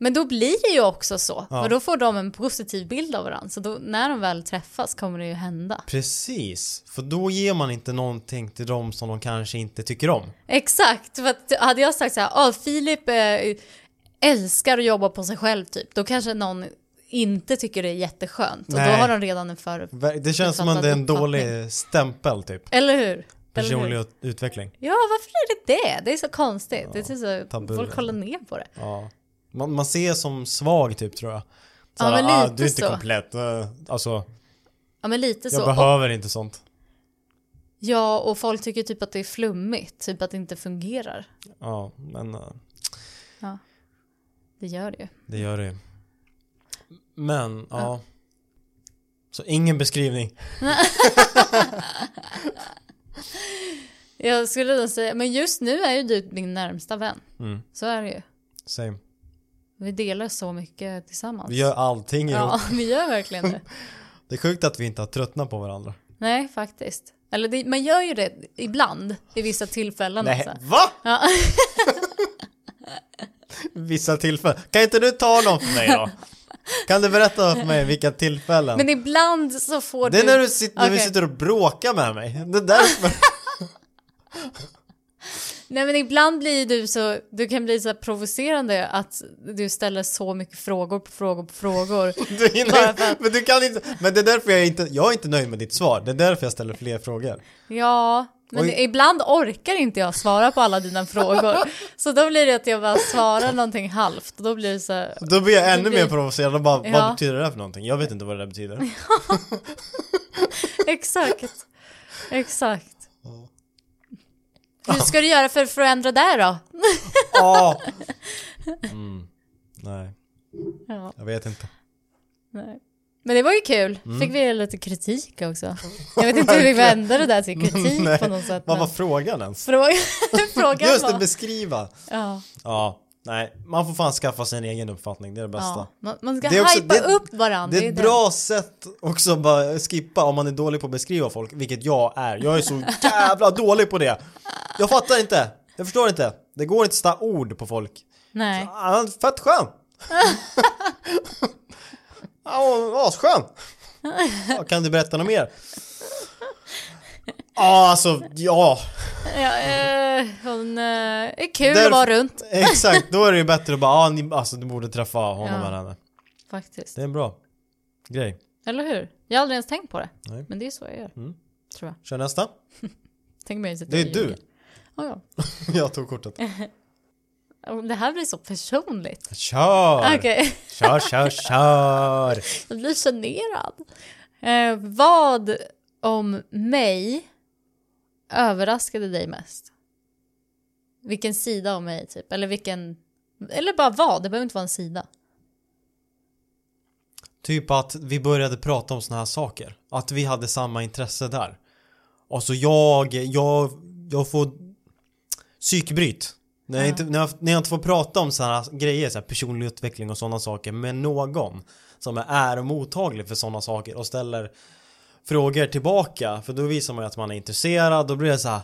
Men då blir det ju också så, Ja. för då får de en positiv bild av varandra. Så då, när de väl träffas kommer det ju hända. Precis, för då ger man inte någonting till dem som de kanske inte tycker om. Exakt, för att hade jag sagt så här, ah, Filip eh, älskar att jobba på sig själv typ, då kanske någon inte tycker det är jätteskönt. Och då Nej. har de redan en för... Det känns som att det är en dålig stämpel typ. Eller hur? Eller hur? Personlig ut- utveckling. Ja, varför är det det? Det är så konstigt. det är så, tabu. folk kollar ner på det. Ja. Man, man ser som svag typ tror jag. Så Ja, men ah, lite du är inte så. komplett. Eh, Alltså, Ja, men lite jag så. Och, behöver inte sånt. ja, och folk tycker typ att det är flummigt, typ att det inte fungerar. Ja, men eh, Det gör det ju. det gör det ju. Men, ja. Så ingen beskrivning. Jag skulle då säga, men just nu är ju du min närmsta vän. Mm. Så är det ju. Same. Vi delar så mycket tillsammans. Vi gör allting ihop. Ja, vi gör verkligen det. Det är sjukt att vi inte har tröttnat på varandra. Nej, faktiskt. Eller det, man gör ju det ibland, i vissa tillfällen. Nej, Alltså. va? Ja. Vissa tillfällen. Kan inte du ta dem för mig då? Kan du berätta för mig vilka tillfällen? Men ibland så får det är du... när du sitter, när vi sitter och bråkar med mig. Det är därför. Nej men ibland blir du så, du kan bli så provocerande att du ställer så mycket frågor på frågor på frågor. Du hinner, att- Men du kan inte, men det är därför jag inte, jag är inte nöjd med ditt svar. Det är därför jag ställer fler frågor. Ja, men Oj. ibland orkar inte jag svara på alla dina frågor. Så då blir det att jag bara svarar någonting halvt och då blir det så här, Då blir jag ännu blir- mer provocerad och bara, Ja. vad betyder det här för någonting? Jag vet inte vad det där betyder. exakt, exakt. Hur ska du göra för att förändra det då? Ja. Mm. Nej, Ja, jag vet inte. nej. Men det var ju kul, Mm. fick vi lite kritik också. Jag vet inte hur vi vände det där till kritik Nej, på något sätt. Vad var frågan ens? Fråga, frågan Just det, var... beskriva. Ja, Ja, nej, man får fan skaffa sig en egen uppfattning, det är det bästa. ja. Man, ska hypa det- upp varandra. Det är ett det. bra sätt också att bara skippa om man är dålig på att beskriva folk, vilket jag är. Jag är så jävla dålig på det. Jag fattar inte. Jag förstår inte. Det går inte att ord på folk. Nej. Ah, fett skön! Ja, asskön! Ja, kan du berätta något mer? Ja, alltså, ja. Ja, eh, hon eh, är kul Där- att vara runt Exakt, då är det ju bättre att bara, ah, ni, alltså du borde träffa honom Ja. eller henne. faktiskt. Det är en bra grej. Eller hur? Jag har aldrig ens tänkt på det. Nej. Men det är så jag gör. Mm. Tror jag. Kör nästa. Tänk mig sitta Det är och du. ljuga. Ja, ja. Jag tog kortet. Det här blir så personligt. Kör! Okej, Kör, kör, kör! jag blir generad. Eh, vad om mig överraskade dig mest? Vilken sida av mig typ? Eller vilken... Eller bara vad, det behöver inte vara en sida. Typ att vi började prata om såna här saker. Att vi hade samma intresse där. Och så jag, jag, jag får psykbryt. Jag, Ja. inte, när, jag, när jag inte får prata om här grejer, så här personlig utveckling och sådana saker med någon som är mottaglig för sådana saker och ställer frågor tillbaka. För då visar man ju att man är intresserad, då blir det så här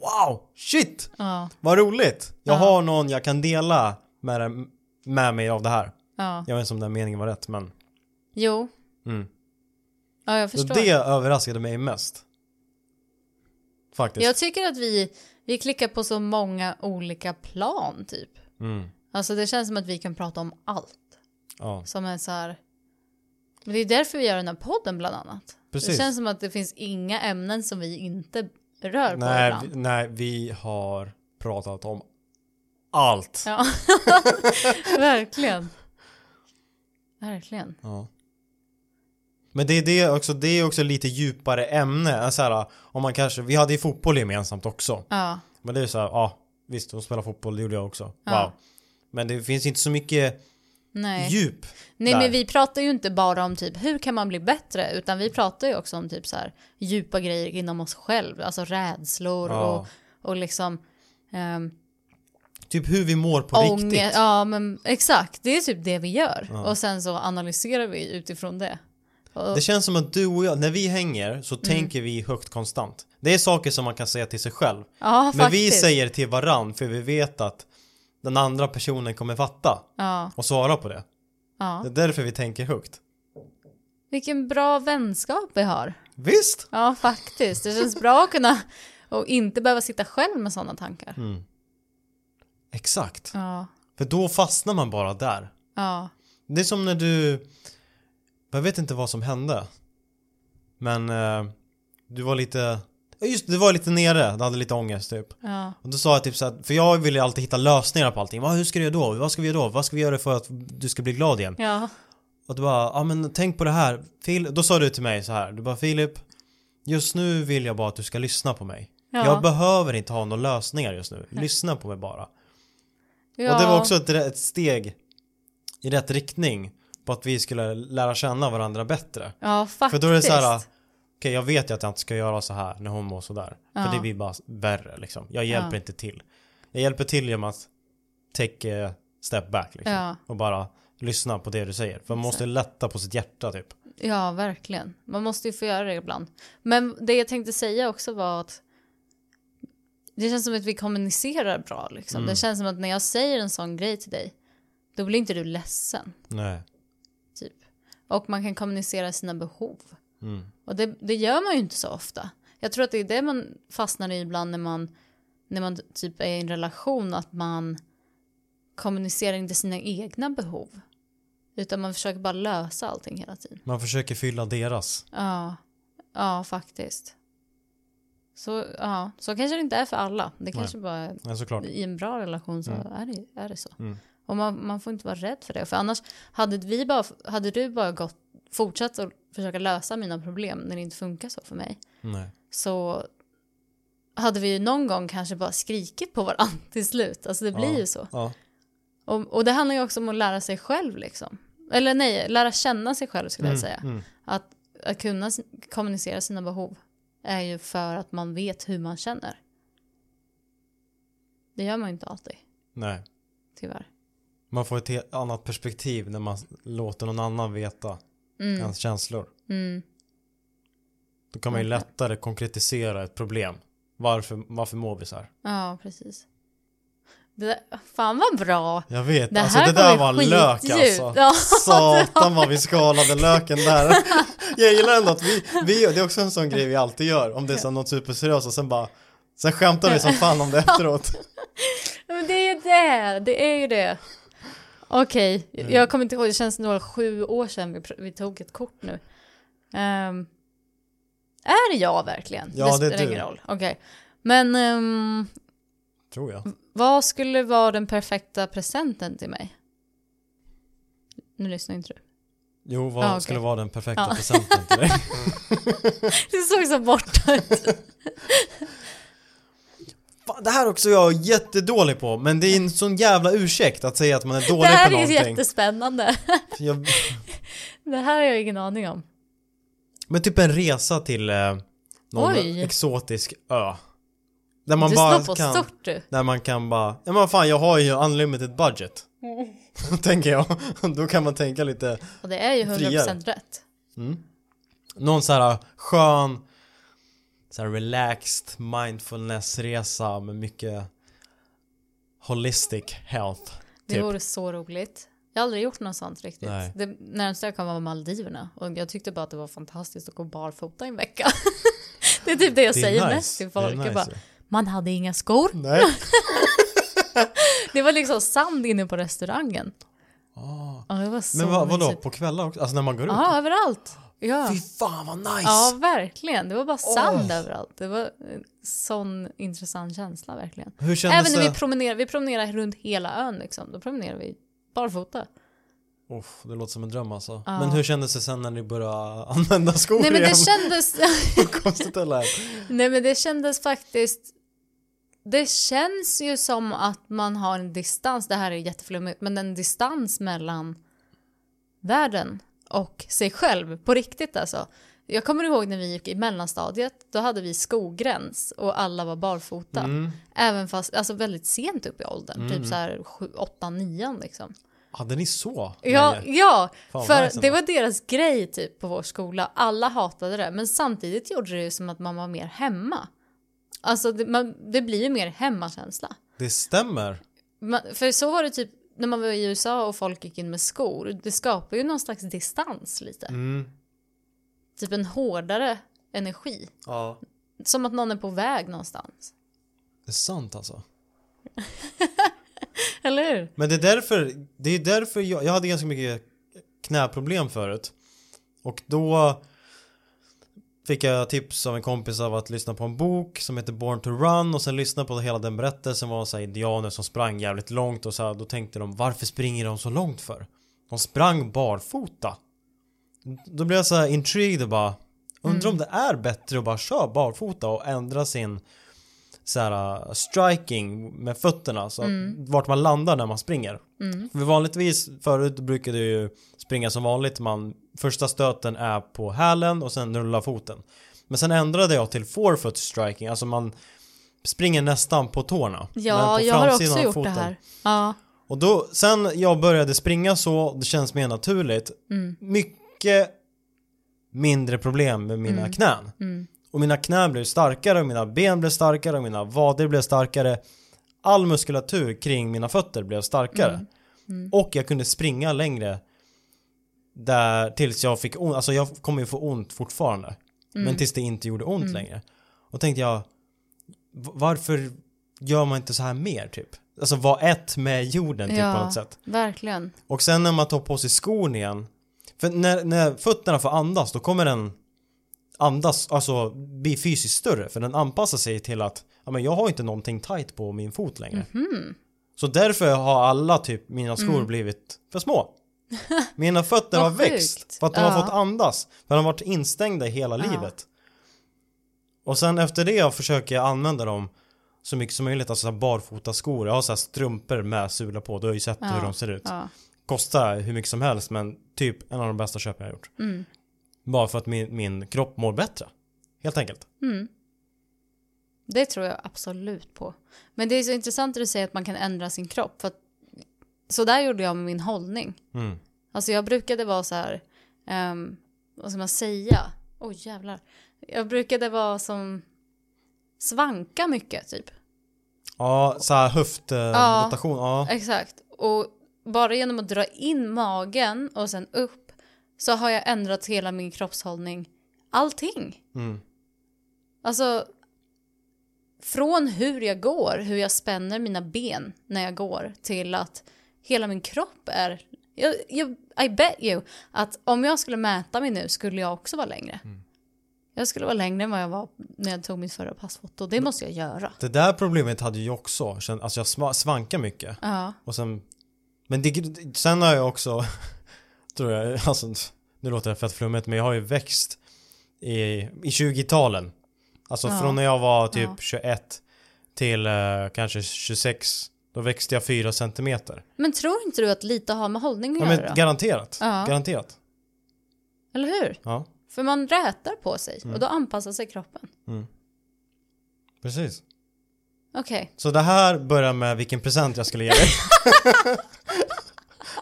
Wow, shit! Ja, Vad roligt! Jag Ja. har någon jag kan dela med, med mig av det här. Ja. Jag vet inte om den meningen var rätt men Jo. mm. Ja, jag Så förstår. det överraskade mig mest. Faktiskt. Jag tycker att vi, vi klickar på så många olika plan typ. Mm. Alltså det känns som att vi kan prata om allt. Ja, Som är så här... Men det är därför vi gör den här podden bland annat. precis. Det känns som att det finns inga ämnen som vi inte rör på nej, ibland. vi, nej, vi har pratat om allt. Ja, verkligen. Verkligen. Ja. Men det är det också, det är också lite djupare ämne. Alltså här, om man kanske, vi hade ju fotboll gemensamt också. Ja, Men det är så här, ja visst hon spelar fotboll, det gjorde jag också. Wow. Ja. Men det finns inte så mycket nej. djup. Nej där. men vi pratar ju inte bara om typ hur kan man bli bättre utan vi pratar ju också om typ så här djupa grejer inom oss själv, alltså rädslor Ja. och, och liksom um, Typ hur vi mår på ångest. riktigt. Ja men exakt, det är typ det vi gör Ja. och sen så analyserar vi utifrån det. Och, Det känns som att du och jag, när vi hänger Mm. så tänker vi högt konstant. Det är saker som man kan säga till sig själv. ja Men faktiskt. vi säger till varann för vi vet att den andra personen kommer fatta Ja, och svara på det. ja. Det är därför vi tänker högt. Vilken bra vänskap vi har. Visst? Ja faktiskt, det känns bra att kunna och inte behöva sitta själv med sådana tankar. Mm. Exakt. Ja, För då fastnar man bara där. ja, Det är som när du... Jag vet inte vad som hände. Men eh, du var lite... Just det, du var lite nere, du hade lite ångest typ. ja, Och då sa jag typ så här, för jag vill ju alltid hitta lösningar på allting. Hur ska du göra då? Vad ska vi göra då? Vad ska vi göra för att du ska bli glad igen? ja, Och du bara, ja men tänk på det här. Fil då sa du till mig så här, du bara Filip, just nu vill jag bara att du ska lyssna på mig. ja. Jag behöver inte ha några lösningar just nu. Lyssna på mig bara. ja. Och det var också ett, ett steg i rätt riktning på att vi skulle lära känna varandra bättre. Ja, faktiskt. För då är det så här, okej jag vet ju att jag inte ska göra så här när hon mår sådär. Ja. För det blir bara värre liksom. Jag hjälper Ja. inte till. Jag hjälper till genom att take a step back liksom. Ja. Och bara lyssna på det du säger. För man måste lätta på sitt hjärta typ. Ja, verkligen. Man måste ju få göra det ibland. Men det jag tänkte säga också var att det känns som att vi kommunicerar bra liksom. Mm. Det känns som att när jag säger en sån grej till dig, då blir inte du ledsen, Nej. Och man kan kommunicera sina behov. Mm. Och det, det gör man ju inte så ofta. Jag tror att det är det man fastnar i ibland när man, när man typ är i en relation, att man kommunicerar inte sina egna behov. Utan man försöker bara lösa allting hela tiden. Man försöker fylla deras. Ja, ja faktiskt. Så, ja, så kanske det inte är för alla. Det kanske bara är, Ja, såklart. i en bra relation så Mm. är, det, är det så. Mm. Och man, man får inte vara rädd för det. För annars, hade, vi bara, hade du bara gått, fortsatt att försöka lösa mina problem när det inte funkar så för mig, Nej. så hade vi ju någon gång kanske bara skrikit på varandra till slut. Alltså det blir Ja. ju så. Ja. Och, och det handlar ju också om att lära sig själv liksom. Eller nej, lära känna sig själv skulle jag Mm, säga. mm. Att, att kunna kommunicera sina behov är ju för att man vet hur man känner. Det gör man ju inte alltid, Nej. tyvärr. Man får ett helt annat perspektiv när man låter någon annan veta Mm, ens känslor. mm, Då kan man ju lättare konkretisera ett problem. Varför, varför mår vi så här? ja, precis. Det där, fan vad bra! Jag vet, Det alltså här det där var ju lök alltså. Ja, Satan vad vi skalade löken där. Jag gillar ändå att vi, vi, det är också en sån grej vi alltid gör. Om det är så något superseriöst och sen bara, sen skämtar vi som fan om det efteråt. Men det är ju det, det är ju det. Okej, Mm. jag kommer inte ihåg, det känns några sju år sedan vi, vi tog ett kort nu. Ehm, är det jag verkligen? Ja, det är spelar du. Okej. Men ehm, Tror jag. vad skulle vara den perfekta presenten till mig? Nu lyssnar inte du. Jo, vad Ja, okej. skulle vara den perfekta Ja. presenten till dig? Du såg så borta ut. Fan, det här är också jag jättedålig på, men det är en sån jävla ursäkt att säga att man är Det dålig här på är ju någonting. jättespännande. Jag, Det här har jag ingen aning om. men typ en resa till eh, någon Oj. exotisk ö. Där man du bara på kan, stort du. där man kan bara, ja men fan jag har ju unlimited budget. tänker jag. Då kan man tänka lite, Och det är ju 100% Friare. rätt. mm. Någon så här skön, så relaxed mindfulness resa med mycket holistic health. Det Typ. vore så roligt. Jag har aldrig gjort något sånt riktigt. Nej. Det närmsta jag kom var Maldiverna. Och jag tyckte bara att det var fantastiskt att gå barfota i en vecka. det är typ det jag Det säger nice. mest till folk. nice, bara, ja. man hade inga skor. Det var liksom sand inne på restaurangen. Ah. Ja, det var så Men vad, vadå, på kvällar också? Alltså när man går ut? Ja, överallt. Ja. Fy fan vad nice! ja, verkligen. Det var bara sand Åh. överallt. Det var en sån intressant känsla verkligen. Hur kändes Även när det? vi promenerar, vi promenerar runt hela ön liksom. Då promenerar vi barfota. Uff, det låter som en dröm alltså. Ja. Men hur kändes det sen när ni började använda skor Nej men igen? det kändes... Vad konstigt det lät. Nej men det kändes faktiskt... Det känns ju som att man har en distans, det här är jätteflummigt, men en distans mellan världen och sig själv på riktigt alltså. Jag kommer ihåg när vi gick i mellanstadiet, då hade vi skogräns och alla var barfota. Mm. Även fast, alltså väldigt sent upp i åldern, Mm. typ så här 8 9 liksom. Hade ni så? Ja, ja Fan, för det var deras grej typ på vår skola. Alla hatade det, men samtidigt gjorde det ju som att man var mer hemma. Alltså det, man, det blir ju mer hemmakänsla. Det stämmer. Man, för så var det typ när man var i USA och folk gick in med skor. Det skapar ju någon slags distans lite. Mm. Typ en hårdare energi. Ja. Som att någon är på väg någonstans. Det är sant alltså. Eller hur? Men det är därför, det är därför jag, jag hade ganska mycket knäproblem förut. Och då fick jag tips av en kompis av att lyssna på en bok som heter Born to Run och sen lyssna på hela den berättelsen var så här indianer som sprang jävligt långt och så här, då tänkte de varför springer de så långt för? De sprang barfota. Då blev jag så här intrigued och bara undrar om det är bättre att bara köra barfota och ändra sin så här, uh, striking med fötterna så att vart man landar när man springer. För vanligtvis förut brukade jag ju springa som vanligt man första stöten är på hälen och sen rullar foten. Men sen ändrade jag till forefoot striking, alltså man springer nästan på tårna. Ja, på jag har också gjort foten. det här. Ja. Och då, sen jag började springa så, det känns mer naturligt. Mm. Mycket mindre problem med mina Mm. knän. Mm. Och mina knän blev starkare och mina ben blev starkare och mina vader blev starkare. All muskulatur kring mina fötter blev starkare. Mm. Mm. Och jag kunde springa längre. Där tills jag fick ont, alltså jag kommer ju få ont fortfarande. Mm. Men tills det inte gjorde ont Mm. längre. Och tänkte jag, varför gör man inte så här mer typ? Alltså var ett med jorden typ Ja. på något sätt. Verkligen. Och sen när man tar på sig skon igen. För när, när fötterna får andas då kommer den andas, alltså bli fysiskt större. För den anpassar sig till att ja, men jag har inte någonting tight på min fot längre. Mhm. Så därför har alla typ mina skor Mm. blivit för små. Mina fötter har växt sjukt. för att de Ja. har fått andas. För de har varit instängda hela Ja. livet. Och sen efter det försöker jag använda dem så mycket som möjligt, alltså barfota skor. Jag har så strumpor med sula på, du har ju sett Ja. hur de ser ut. Kostar hur mycket som helst men typ en av de bästa köpen jag har gjort. Mm. Bara för att min, min kropp mår bättre. Helt enkelt. Mm. Det tror jag absolut på. Men det är så intressant att du säger att man kan ändra sin kropp. För att, så där gjorde jag med min hållning. Mm. Alltså jag brukade vara så här, um, vad ska man säga? Oj jävlar. Jag brukade vara som svanka mycket typ. Ja, så här höftrotation. Ja. Exakt. Och bara genom att dra in magen och sen upp så har jag ändrat hela min kroppshållning. Allting. Mm. Alltså från hur jag går, hur jag spänner mina ben när jag går till att hela min kropp är jag, jag, I bet you att om jag skulle mäta mig nu skulle jag också vara längre. Jag skulle vara längre än vad jag var när jag tog mitt förra passfoto. Det måste jag göra. Det där problemet hade jag också. Alltså jag sva- svankar mycket. Ja. Och sen, men det, sen har jag också, tror jag, alltså nu låter det fett flummigt men jag har ju växt i, i 20-talen. Alltså Ja. från när jag var typ Ja. 21 till eh, kanske 26. Då växte jag 4 centimeter. Men tror inte du att lite har med hållning att Ja, göra? men garanterat. Ja. Garanterat. Eller hur? Ja, För man rätar på sig Mm. och då anpassar sig kroppen. precis. Okej. Så det här börjar med vilken present jag skulle ge dig.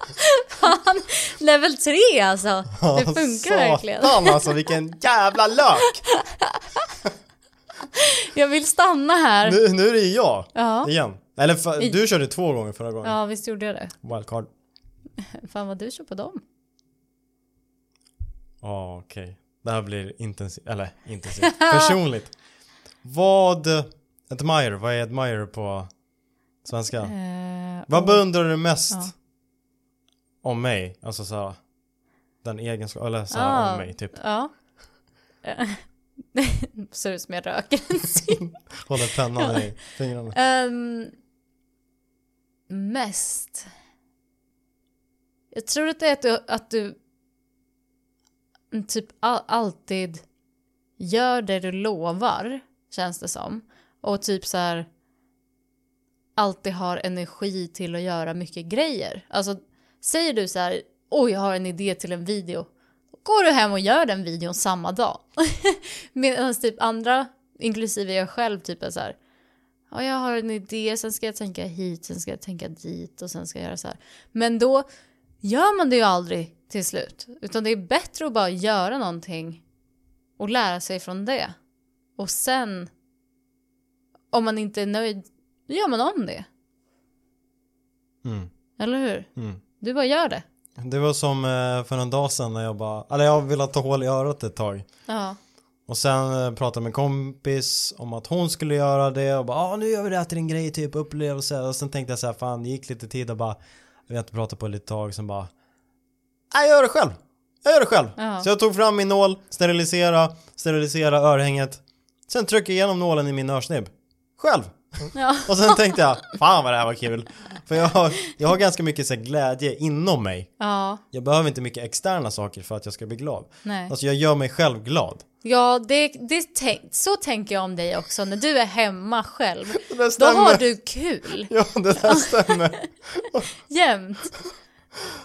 Level 3 alltså! Det funkar verkligen. Satan alltså vilken jävla lök! Jag vill stanna här. Nu, nu är det jag Ja. igen. Eller för, I- du körde två gånger förra gången. Ja, visst gjorde jag det. Wildcard. Fan vad du kör på dem. Ja, okej. Det här blir intensivt, eller intensivt. Personligt. Vad admire, vad är admire på svenska? Eh, Vad beundrar du mest Ja. Om mig? Alltså såhär, den egenskapen, eller såhär Ah. om mig typ. Ja. Ser ut som jag röker. Håller pennan i fingrarna. Ehm, mest. Jag tror att det är att du, att du typ all, alltid gör det du lovar, känns det som. Och typ så här alltid har energi till att göra mycket grejer. Alltså, säger du så här, oj, jag har en idé till en video. Går du hem och gör den videon samma dag. Medan typ andra, inklusive jag själv, typ är så här, ja, jag har en idé, sen ska jag tänka hit, sen ska jag tänka dit och sen ska jag göra så här. Men då gör man det ju aldrig till slut. Utan det är bättre att bara göra någonting och lära sig från det. Och sen, om man inte är nöjd, då gör man om det. Mm, Eller hur? mm. Du bara gör det. Det var som eh, för en dag sedan när jag bara, eller jag ville ta hål i örat ett tag. Ja. Och sen eh, pratade med kompis om att hon skulle göra det och bara ah, nu gör vi det här till en grej typ upplevelse och sen tänkte jag så här fan det gick lite tid och bara jag vet inte prata på ett litet tag sen bara jag gör det själv! Jag gör det själv! Ja. Så jag tog fram min nål, sterilisera, sterilisera örhänget Sen trycker jag igenom nålen i min örsnibb Själv! Ja. Och sen tänkte jag fan vad det här var kul För jag har, jag har ganska mycket så här, glädje inom mig Ja. Jag behöver inte mycket externa saker för att jag ska bli glad Nej. Alltså jag gör mig själv glad Ja, det, det tänk, så tänker jag om dig också. När du är hemma själv, Det då har du kul Ja, det där stämmer. jämt.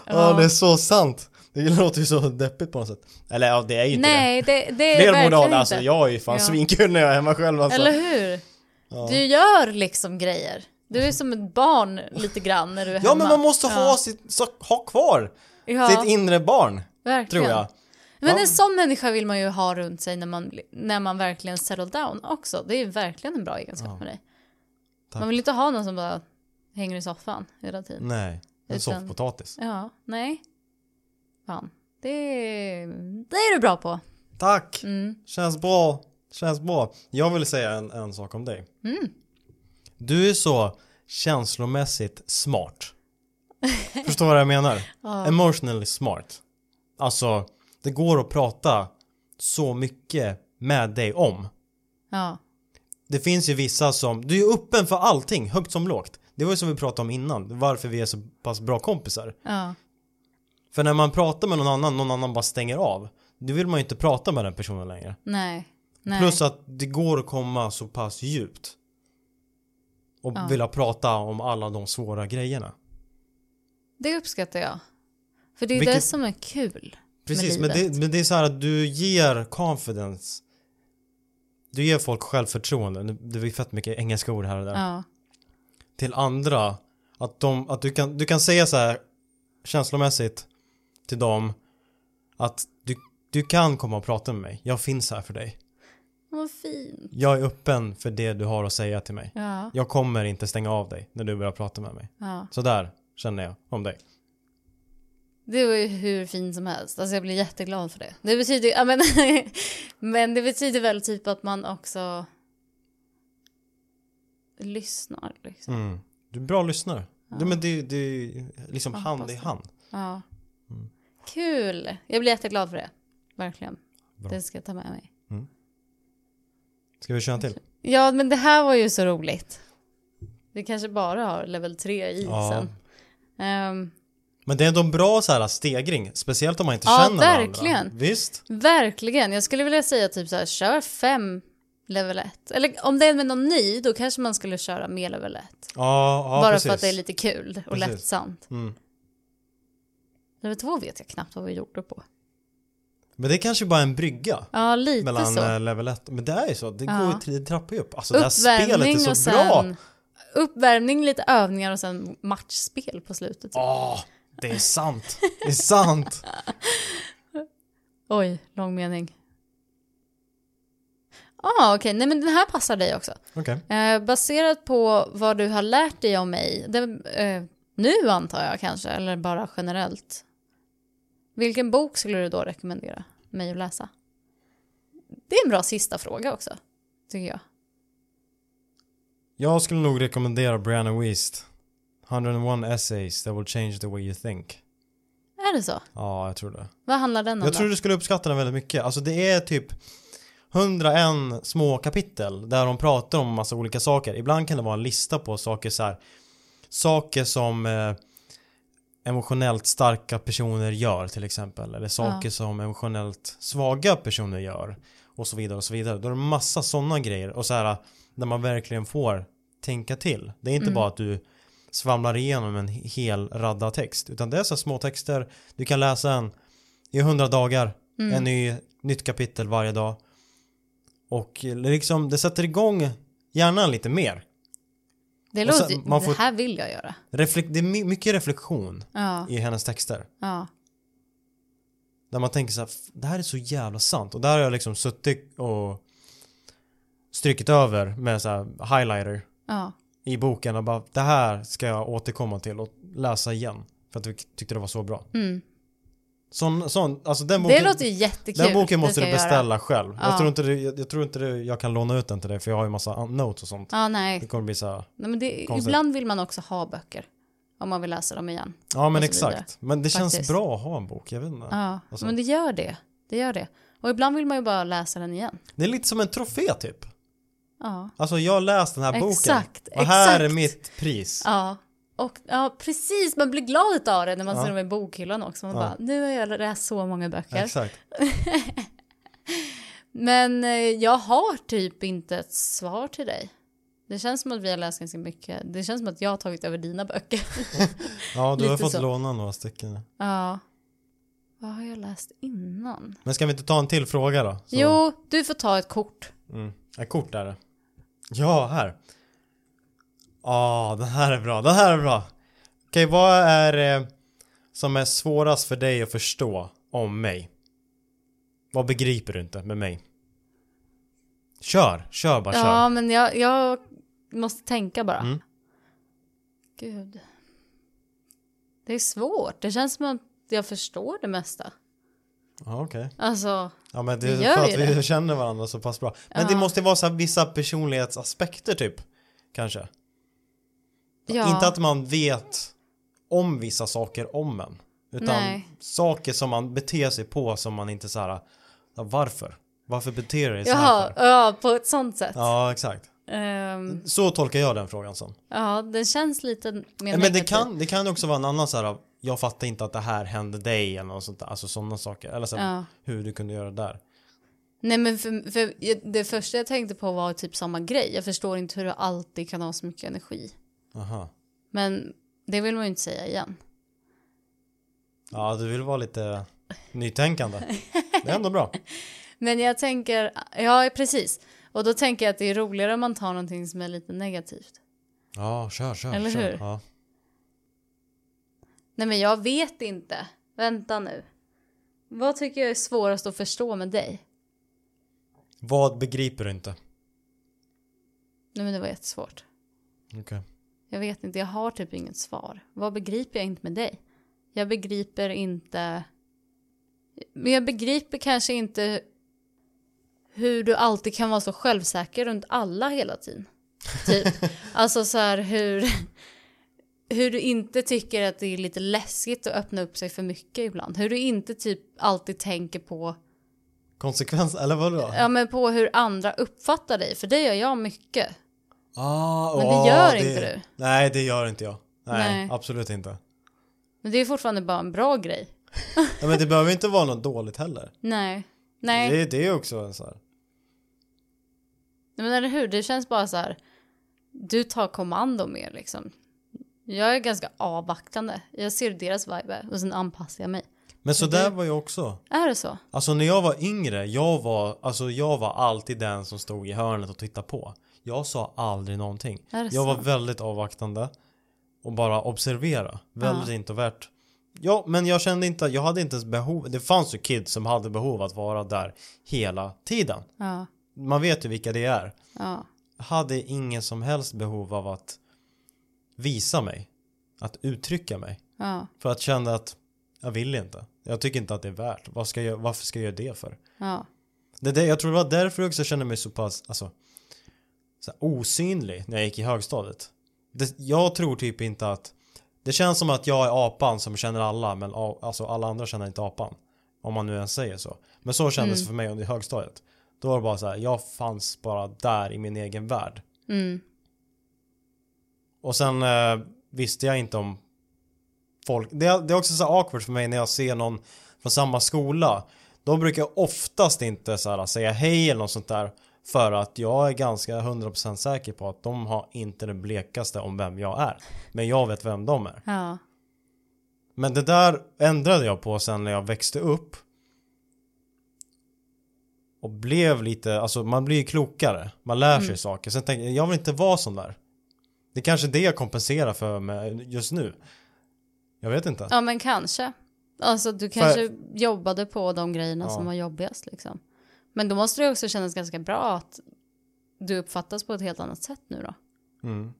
Ja, det är så sant. Det låter ju så deppigt på något sätt. Eller ja, det är ju inte Nej, det, det det. är Fler verkligen moral, inte. alltså jag är ju fan Ja. svinkul när jag är hemma själv alltså. Eller hur? Ja. Du gör liksom grejer. Du är som ett barn lite grann när du är hemma. Ja, men man måste ha, ja. sitt, så, ha kvar ja, sitt inre barn, verkligen. tror jag. Men en sån människa vill man ju ha runt sig när man, när man verkligen settle down också. Det är verkligen en bra egenskap Ja. med dig. Tack. Man vill inte ha någon som bara hänger i soffan hela tiden. Nej, en Utan- soffpotatis. Ja, nej. Fan. Det, det är du bra på. Tack! Mm. Känns bra. Känns bra. Jag vill säga en, en sak om dig. Mm. Du är så känslomässigt smart. Förstår vad jag menar? Ja. Emotionally smart. Alltså, det går att prata så mycket med dig om. Ja. Det finns ju vissa som, du är öppen för allting, högt som lågt. Det var ju som vi pratade om innan, varför vi är så pass bra kompisar. Ja. För när man pratar med någon annan, någon annan bara stänger av. Då vill man ju inte prata med den personen längre. Nej. Nej. Plus att det går att komma så pass djupt. Och Ja. vilja prata om alla de svåra grejerna. Det uppskattar jag. För det är Vilket- det som är kul. Precis, men det, men det är så här att du ger confidence. Du ger folk självförtroende. Det ju fett mycket engelska ord här och där. Ja. Till andra. Att, de, att du, kan, du kan säga så här känslomässigt till dem att du, du kan komma och prata med mig. Jag finns här för dig. Vad fint. Jag är öppen för det du har att säga till mig. Ja. Jag kommer inte stänga av dig när du börjar prata med mig. ja. Så där känner jag om dig. Det var ju hur fint som helst. Alltså jag blir jätteglad för det. Det betyder ja, men, men det betyder väl typ att man också lyssnar liksom. Mm. Du är bra lyssnare. Ja. Det, men det, det är liksom hand i hand. Ja. Mm. Kul. Jag blir jätteglad för det. Verkligen. Bra. Det ska jag ta med mig. Ska vi köra en till? Ja, men det här var ju så roligt. Vi kanske bara har level 3 i Ja. sen. Ehm, Men det är ändå en bra så här stegring, speciellt om man inte Ja, känner verkligen. varandra. Visst? verkligen. Jag skulle vilja säga typ så här, kör fem level 1. Eller om det är med någon ny, då kanske man skulle köra mer level 1. Ja, ja Bara precis. för att det är lite kul och Precis. lättsamt. mm. Level 2 vet jag knappt vad vi gjorde på. Men det är kanske bara en brygga Ja, lite mellan så. eh, level 1. Men det är ju så, det går Ja. ju trappar ju upp. Alltså det här spelet Uppvärmning är så bra! uppvärmning, lite övningar och sen matchspel på slutet. Åh, det är sant! Det är sant! Oj, lång mening. ah, okej, nej men den här passar dig också. Okej. Eh, baserat på vad du har lärt dig om mig, det, eh, nu antar jag kanske, eller bara generellt. Vilken bok skulle du då rekommendera mig att läsa? Det är en bra sista fråga också, tycker jag. Jag skulle nog rekommendera Brianna Wiest. 101 essays that will change the way you think. Är det så? Ja, jag tror det. Vad handlar den om Jag då? tror du skulle uppskatta den väldigt mycket. Alltså det är typ 101 små kapitel där de pratar om massa olika saker. Ibland kan det vara en lista på saker så här. Saker som eh, emotionellt starka personer gör till exempel. Eller saker Ja. som emotionellt svaga personer gör. Och så vidare och så vidare. Då är det massa sådana grejer. Och så här där man verkligen får tänka till. Det är inte Mm. bara att du svamlar igenom en hel radda text. Utan det är så små texter. Du kan läsa en i 100 dagar. Mm. En ny, nytt kapitel varje dag. Och liksom det sätter igång hjärnan lite mer. Det, sen- låter, man får- det här vill jag göra. Reflek- det är my- mycket reflektion Ja, i hennes texter. ja. Där man tänker så här, "F- det här är så jävla sant. Och där har jag liksom suttit och strykit över med så här highlighter ja. i boken och bara det här ska jag återkomma till och läsa igen. För att jag tyckte det var så bra. Mm. Sån, sån, alltså den boken, Det låter ju jättekul. den boken Det måste du jag göra. beställa själv. Ja. Jag tror inte det, jag, jag tror inte det, jag kan låna ut den till dig för jag har ju massa notes och sånt. Ja, Det nej. kommer bli så nej men det, ibland vill man också ha böcker. Om man vill läsa dem igen. Ja men så vidare. exakt. Men det känns Faktiskt. bra att ha en bok, jag vet inte. Ja, Alltså. men det gör det. Det gör det. Och ibland vill man ju bara läsa den igen. Det är lite som en trofé typ. Ja, Alltså jag har läst den här boken. Exakt, Och här är exakt. mitt pris. ja. Och ja, precis, man blir glad av det när man Ja. ser dem i bokhyllan också. Man Ja. bara, nu har jag läst så många böcker. Exakt. Men eh, jag har typ inte ett svar till dig. Det känns som att vi har läst ganska mycket. Det känns som att jag har tagit över dina böcker. Ja, du har fått så. låna några stycken. ja. Vad har jag läst innan? Men ska vi inte ta en till fråga då? Så- Jo, du får ta ett kort. Mm. Ett kort är det. Ja, här. Ja, den här är bra. Den här är bra. Okej, vad är det som är svårast för dig att förstå om mig? Vad begriper du inte med mig? Kör, kör bara kör. Ja, men jag, jag måste tänka bara. Mm. Gud. Det är svårt. Det känns som att jag förstår det mesta. Ja, okej. Alltså, Ja men det är för att vi det. känner varandra så pass bra. Men Ja. det måste vara så vissa personlighetsaspekter typ. Kanske. Ja. Inte att man vet om vissa saker om en. Utan Nej. saker som man beter sig på som man inte så här. Varför? Varför beter du dig så här för? ja, på ett sånt sätt. Ja exakt. Ehm, Så tolkar jag den frågan som. ja, den känns lite mer men det kan, det kan också vara en annan så här. Jag fattar inte att det här hände dig eller något sånt där. Alltså sådana saker. Eller så här, Ja. hur du kunde göra det där. Nej men för, för det första jag tänkte på var typ samma grej. Jag förstår inte hur du alltid kan ha så mycket energi. Aha. Men det vill man ju inte säga igen. Ja, du vill vara lite nytänkande. Det är ändå bra. Men jag tänker, ja precis. Och då tänker jag att det är roligare om man tar någonting som är lite negativt. Ja, kör, kör, Eller kör. hur? Ja. Nej men jag vet inte. Vänta nu. Vad tycker jag är svårast att förstå med dig? Vad begriper du inte? Nej men det var jättesvårt. Okej. Jag vet inte, jag har typ inget svar. Vad begriper jag inte med dig? Jag begriper inte... Men jag begriper kanske inte hur du alltid kan vara så självsäker runt alla hela tiden. Typ. alltså så här hur... Hur du inte tycker att det är lite läskigt att öppna upp sig för mycket ibland. Hur du inte typ alltid tänker på, Konsekvens, eller vadå? ja men på hur andra uppfattar dig. För det gör jag mycket. Ah, Men det gör inte du. Nej, det gör inte jag. Nej, Nej. absolut inte. Men det är fortfarande bara en bra grej. Ja, men det behöver inte vara något dåligt heller. Nej. Nej. Det, det är också en så här. Nej, men eller hur? Det känns bara så här. Du tar kommando mer liksom. Jag är ganska avvaktande. Jag ser deras vibe och sen anpassar jag mig. Men så där var jag också. Är det så? Alltså när jag var yngre, jag var, alltså jag var alltid den som stod i hörnet och tittade på. Jag sa aldrig någonting. Jag var väldigt avvaktande. Och bara observera. Väldigt introvert. Ja, men jag kände inte, jag hade inte ens behov, det fanns ju kids som hade behov att vara där hela tiden. Ja. man vet ju vilka det är. Ja. Hade ingen som helst behov av att visa mig. Att uttrycka mig. Ja. För att känna att jag vill inte. Jag tycker inte att det är värt. Vad ska jag, varför ska jag göra det för? Ja. Det, det, jag tror det var därför jag också kände mig så pass alltså, så här, osynlig när jag gick i högstadiet. Det, jag tror typ inte att Det känns som att jag är apan som känner alla men a- alltså, alla andra känner inte apan. Om man nu ens säger så. Men så kändes det för mig under högstadiet. Då var det bara så här, jag fanns bara där i min egen värld. Mm. Och sen eh, visste jag inte om folk. Det, är- det är också så awkward för mig när jag ser någon från samma skola. Då brukar oftast inte så här, säga hej eller något sånt där. För att jag är ganska 100% säker på att de har inte det blekaste om vem jag är. Men jag vet vem de är. Ja. Men det där ändrade jag på sen när jag växte upp. Och blev lite, alltså man blir ju klokare. Man lär sig saker. Sen tänkte jag, jag vill inte vara sån där. Det är kanske det jag kompenserar för med just nu. Jag vet inte. ja, men kanske. Alltså du kanske jobbade på de grejerna Ja. som var jobbigast liksom. Men då måste det också kännas ganska bra att du uppfattas på ett helt annat sätt nu då. Mm.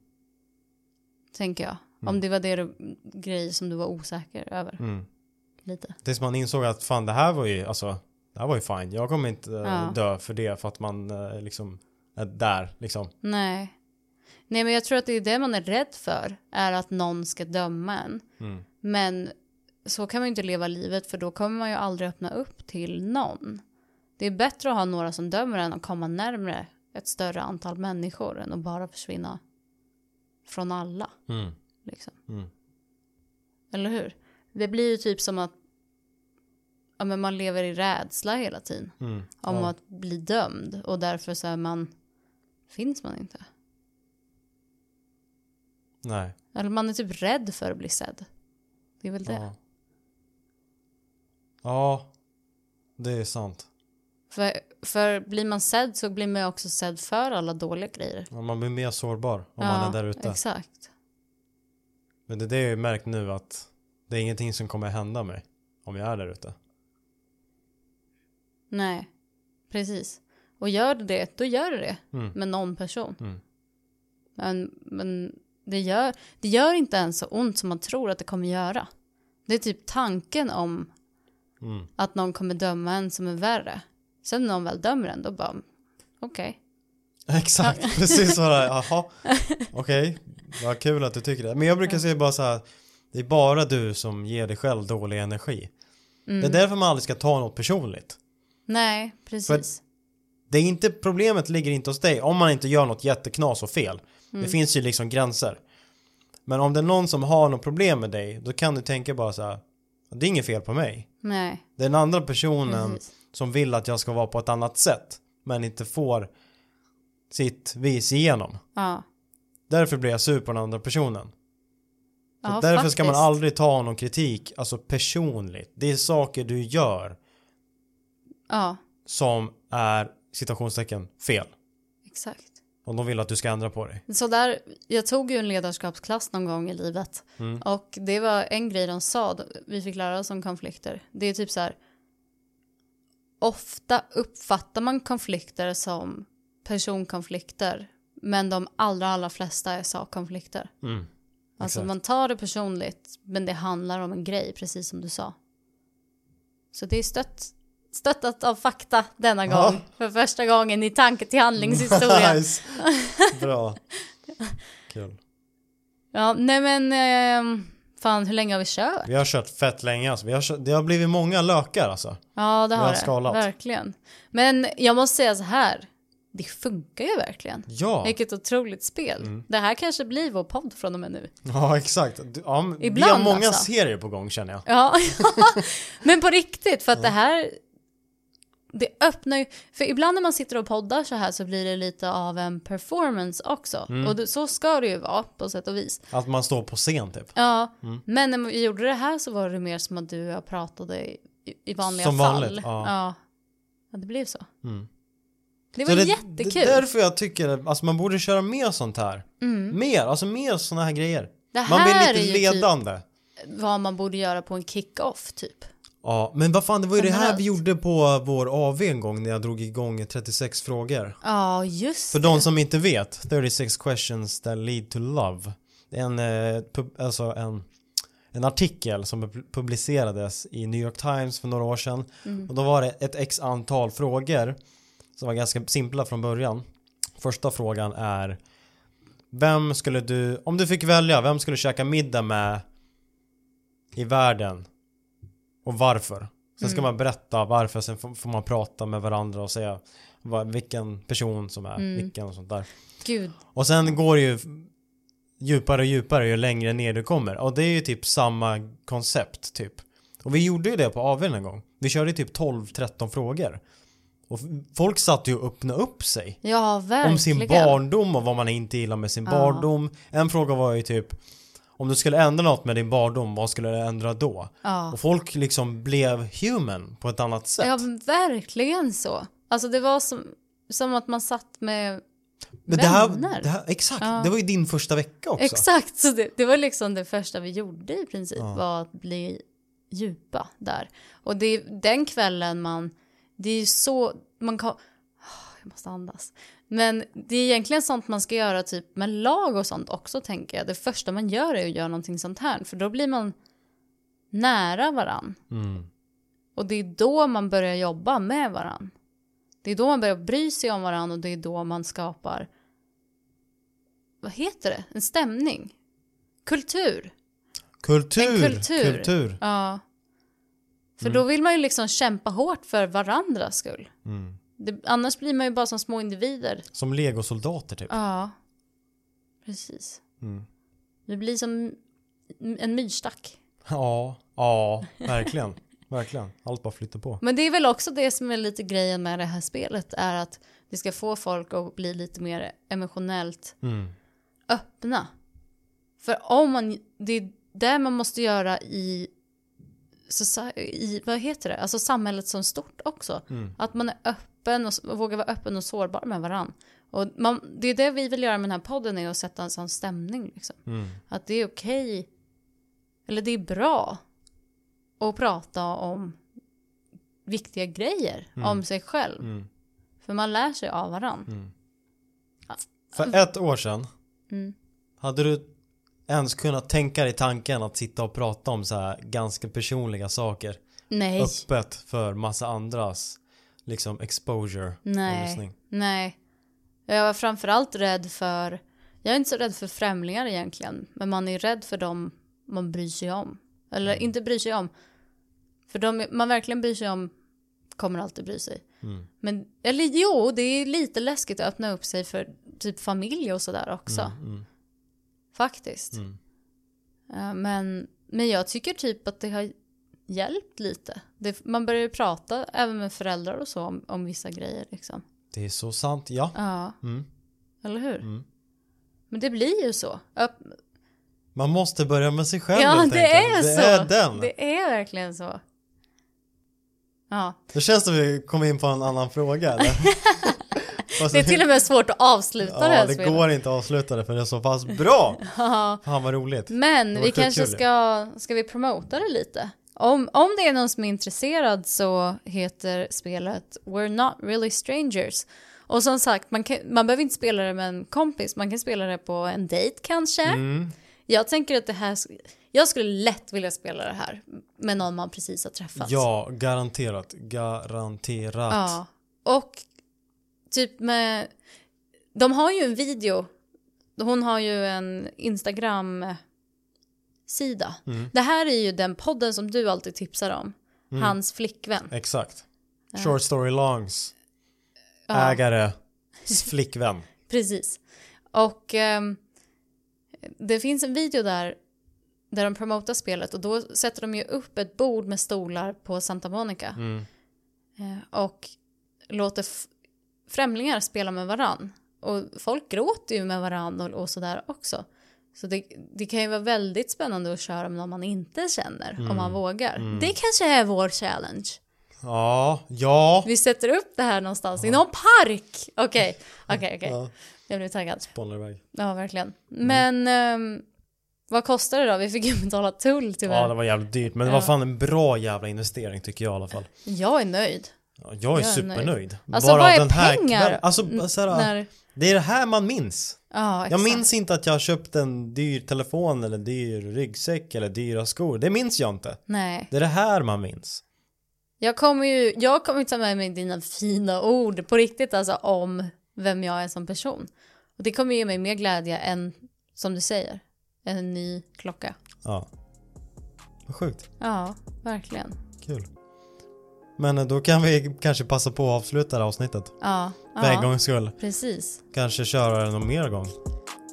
Tänker jag. Om det var det du, grejer som du var osäker över. Mm. Lite. Tills man insåg att fan det här var ju, alltså, det här var ju fine. Jag kommer inte eh, Ja. dö för det för att man eh, liksom är där liksom. Nej. Nej men jag tror att det är det man är rädd för. Är att någon ska döma en. Mm. Men så kan man ju inte leva livet för då kommer man ju aldrig öppna upp till någon. Det är bättre att ha några som dömer än att komma närmre ett större antal människor än att bara försvinna från alla. Mm. Liksom. Mm. Eller hur? Det blir ju typ som att ja, men man lever i rädsla hela tiden Mm. om Ja. att bli dömd och därför så är man finns man inte. Nej. Eller man är typ rädd för att bli sedd. Det är väl det. Ja. ja. Det är sant. För, för blir man sedd så blir man också sedd för alla dåliga grejer. Ja, Man blir mer sårbar om man är där ute. Exakt. Men det är det jag har märkt nu att det är ingenting som kommer hända mig om jag är där ute. Nej, precis. Och gör det det, då gör det det Mm. med någon person. Mm. Men, men det, gör, det gör inte ens så ont som man tror att det kommer göra. Det är typ tanken om Mm. att någon kommer döma en som är värre. Sen när någon väl dömer en, då bara, okej. Exakt, precis så där. Jaha, okej, vad kul att du tycker det. Men jag brukar säga bara så här, det är bara du som ger dig själv dålig energi. Mm. Det är därför man aldrig ska ta något personligt. Nej, precis. Det är inte, problemet ligger inte hos dig om man inte gör något jätteknas och fel. Mm. Det finns ju liksom gränser. Men om det är någon som har något problem med dig, då kan du tänka bara så här, det är inget fel på mig. Nej, den andra personen precis. Som vill att jag ska vara på ett annat sätt, men inte får sitt vis igenom. Ja. Därför blir jag sur på den andra personen. Ja, därför ska man faktiskt. aldrig ta någon kritik, alltså personligt. Det är saker du gör Ja, som är citationstecken fel. exakt. Och de vill att du ska ändra på dig. Så där, jag tog ju en ledarskapsklass någon gång i livet. Mm. Och det var en grej de sa, vi fick lära oss om konflikter. Det är typ så här. Ofta uppfattar man konflikter som personkonflikter. Men de allra, allra flesta är sakkonflikter. Mm. Alltså Exakt. man tar det personligt, men det handlar om en grej, precis som du sa. Så det är stött, stöttat av fakta denna Ja. gång. För första gången i tanke till handlingshistoria. Nice. Bra. Kul. Ja, nej men, ehm, fan hur länge har vi kört? Vi har kört fett länge alltså. Vi har kört, det har blivit många lökar alltså. Ja, det Vi har har det. Verkligen. Men jag måste säga så här. Det funkar ju verkligen. Ja. Vilket otroligt spel. Mm. Det här kanske blir vår podd från och med nu. Ja, exakt. Ja, men vi Ibland, har många alltså. serier på gång känner jag. Ja, men på riktigt. För att det här, det öppnar ju, för ibland när man sitter och poddar så här så blir det lite av en performance också. Mm. Och det, så ska det ju vara på sätt och vis. Att man står på scen typ. Ja, Mm. men när vi gjorde det här så var det mer som att du och jag pratade i, i vanliga Som fall. vanligt, ja. ja. Ja, det blev så. Mm. Det Så var Det jättekul. är därför jag tycker alltså man borde köra mer sånt här. Mm. Mer, alltså mer såna här grejer. Det Man här blir är lite ju ledande. typ vad man borde göra på en kick-off typ. Ja, men vad fan det var ju det här Generellt. vi gjorde på vår AV en gång när jag drog igång 36 frågor. Ja, just För det. de som inte vet, 36 questions that lead to love. En, eh, pub, alltså en, en artikel som pu- publicerades i New York Times för några år sedan. Mm. Och då var det ett x antal frågor som var ganska simpla från början. Första frågan är Vem skulle du, om du fick välja, vem skulle du käka middag med i världen? Och varför? Sen ska Mm. man berätta varför, sen får man prata med varandra och säga vad, vilken person som är Mm. vilken och sånt där. Gud. Och sen går det ju djupare och djupare ju längre ner du kommer. Och det är ju typ samma koncept typ. Och vi gjorde ju det på AWn en gång. Vi körde typ 12-13 frågor. Och folk satt ju och öppnade upp sig. Ja, verkligen. Om sin barndom och vad man inte gillar med sin Ja. barndom. En fråga var ju typ om du skulle ändra något med din barndom, vad skulle du ändra då? Ja. Och folk liksom blev human på ett annat sätt. ja, verkligen så. Alltså det var som, som att man satt med Men det här, det här, exakt, Ja. det var ju din första vecka också. Exakt, så det, det var liksom det första vi gjorde i princip, Ja. var att bli djupa där. Och det är den kvällen man, det är ju så, man kan, jag måste andas. Men det är egentligen sånt man ska göra typ med lag och sånt också tänker jag. Det första man gör är att göra någonting sånt här, för då blir man nära varann. Mm. Och det är då man börjar jobba med varann. Det är då man börjar bry sig om varann och det är då man skapar, vad heter det, en stämning. Kultur. Kultur, En kultur. kultur. Ja. För då vill man ju liksom kämpa hårt för varandras skull. Mm. Det, annars blir man ju bara som små individer. Som legosoldater typ. Ja. Precis. Mm. Det blir som en myrstack. Ja, ja, verkligen. verkligen. Allt bara flyter på. Men det är väl också det som är lite grejen med det här spelet är att det ska få folk att bli lite mer emotionellt Mm. öppna. För om man, det är det man måste göra i, i vad heter det, alltså samhället som stort också. Mm. Att man är öppen och, s- och vågar vara öppen och sårbar med varann. Och man, det är det vi vill göra med den här podden, är att sätta en sån stämning. Liksom. Mm. Att det är okej, eller det är bra att prata om viktiga grejer om sig själv. Mm. För man lär sig av varann. För ett år sedan Mm. hade du ens kunnat tänka dig tanken att sitta och prata om så här ganska personliga saker Nej, öppet för massa andras liksom exposure nej, nej. Jag var framförallt rädd för, jag är inte så rädd för främlingar egentligen, men man är rädd för dem man bryr sig om. Eller Mm. inte bryr sig om. För de man verkligen bryr sig om kommer alltid bry sig. Mm. Men, eller jo, det är lite läskigt att öppna upp sig för typ familj och sådär också. Mm. Faktiskt. Mm. Eh, Men, men jag tycker typ att det har hjälpt lite. Det, man börjar ju prata även med föräldrar och så om, om vissa grejer liksom. Det är så sant, ja. Ja, Mm. eller hur? Mm. Men det blir ju så. Öpp, Man måste börja med sig själv ja, helt det enkelt. är det så. är den. Det... Det är verkligen så. Ja, känns som vi kom in på en annan fråga eller? Fast det är till och med svårt att avsluta det Ja, här det spelet. går inte att avsluta det för det är så pass bra. Ja. Fan vad roligt. Men Det vi kanske kul. ska, ska vi promota det lite? Om, om det är någon som är intresserad så heter spelet We're Not Really Strangers. Och som sagt, man, kan, man behöver inte spela det med en kompis, man kan spela det på en dejt kanske. Mm. Jag tänker att det här, jag skulle lätt vilja spela det här med någon man precis har träffat. Ja, garanterat. Garanterat. Ja. Och typ med, de har ju en video, hon har ju en Instagram-sida. Mm. Det här är ju den podden som du alltid tipsar om. Mm. Hans flickvän. Exakt. Short story longs. Ja, Ägare. Flickvän. precis. Och ehm, det finns en video där där de promotar spelet och då sätter de ju upp ett bord med stolar på Santa Monica. Mm. Eh, och låter främlingar spela med varann. Och folk gråter ju med varann och, och sådär också. Så det, det kan ju vara väldigt spännande att köra med någon man inte känner om man vågar. Det kanske är vår challenge. Ja, ja. Vi sätter upp det här någonstans i någon park. Okej, okej, okej. ja. Jag blir taggad. Spånar iväg. Ja, verkligen. Men ehm, Vad kostar det då? Vi fick ju betala tull tyvärr. Ja, det var jävligt dyrt. Men det Ja. var fan en bra jävla investering tycker jag i alla fall. Jag är nöjd. Ja, Jag är Jag är supernöjd. Alltså Bara vad är den här pengar? kvällen- Alltså, så här, När... det är det här man minns. Ja, Jag minns inte att jag har köpt en dyr telefon eller dyr ryggsäck eller dyra skor. Det minns jag inte. Nej. Det är det här man minns. Jag kommer ju jag kommer ta med mig dina fina ord på riktigt alltså om vem jag är som person. Och det kommer ge mig mer glädje än, som du säger, en ny klocka. Ja. Vad sjukt. Ja, verkligen. Kul. Men eh, då kan vi kanske passa på att avsluta det här avsnittet. Ja, För en ja gångs skull. precis. Kanske köra det någon mer gång.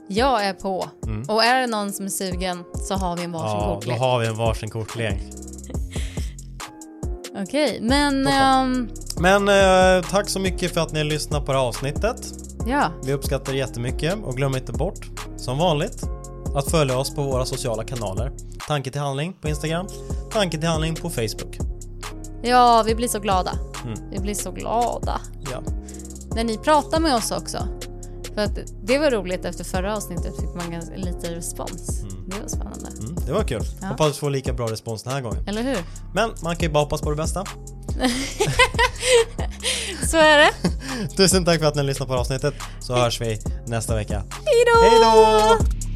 Jag är på. Mm. Och är det någon som är sugen så har vi en varsin Ja, då kortlek. har vi en varsin kortlek. Okej, men Toppen. ehm, Men eh, tack så mycket för att ni lyssnade på det här avsnittet. ja, Vi uppskattar det jättemycket och glöm inte bort, som vanligt, att följa oss på våra sociala kanaler. Tanke till handling på Instagram, Tanke till handling på Facebook. Ja, vi blir så glada. Mm. Vi blir så glada. Ja. När ni pratar med oss också. För att det var roligt efter förra avsnittet fick man ganska lite respons. Det var spännande. Mm, det var kul. Ja. Hoppas vi får lika bra respons den här gången. Eller hur? Men man kan ju bara hoppas på det bästa. Så är det. Tusen tack för att ni lyssnade på avsnittet, så hörs vi nästa vecka. Hej då!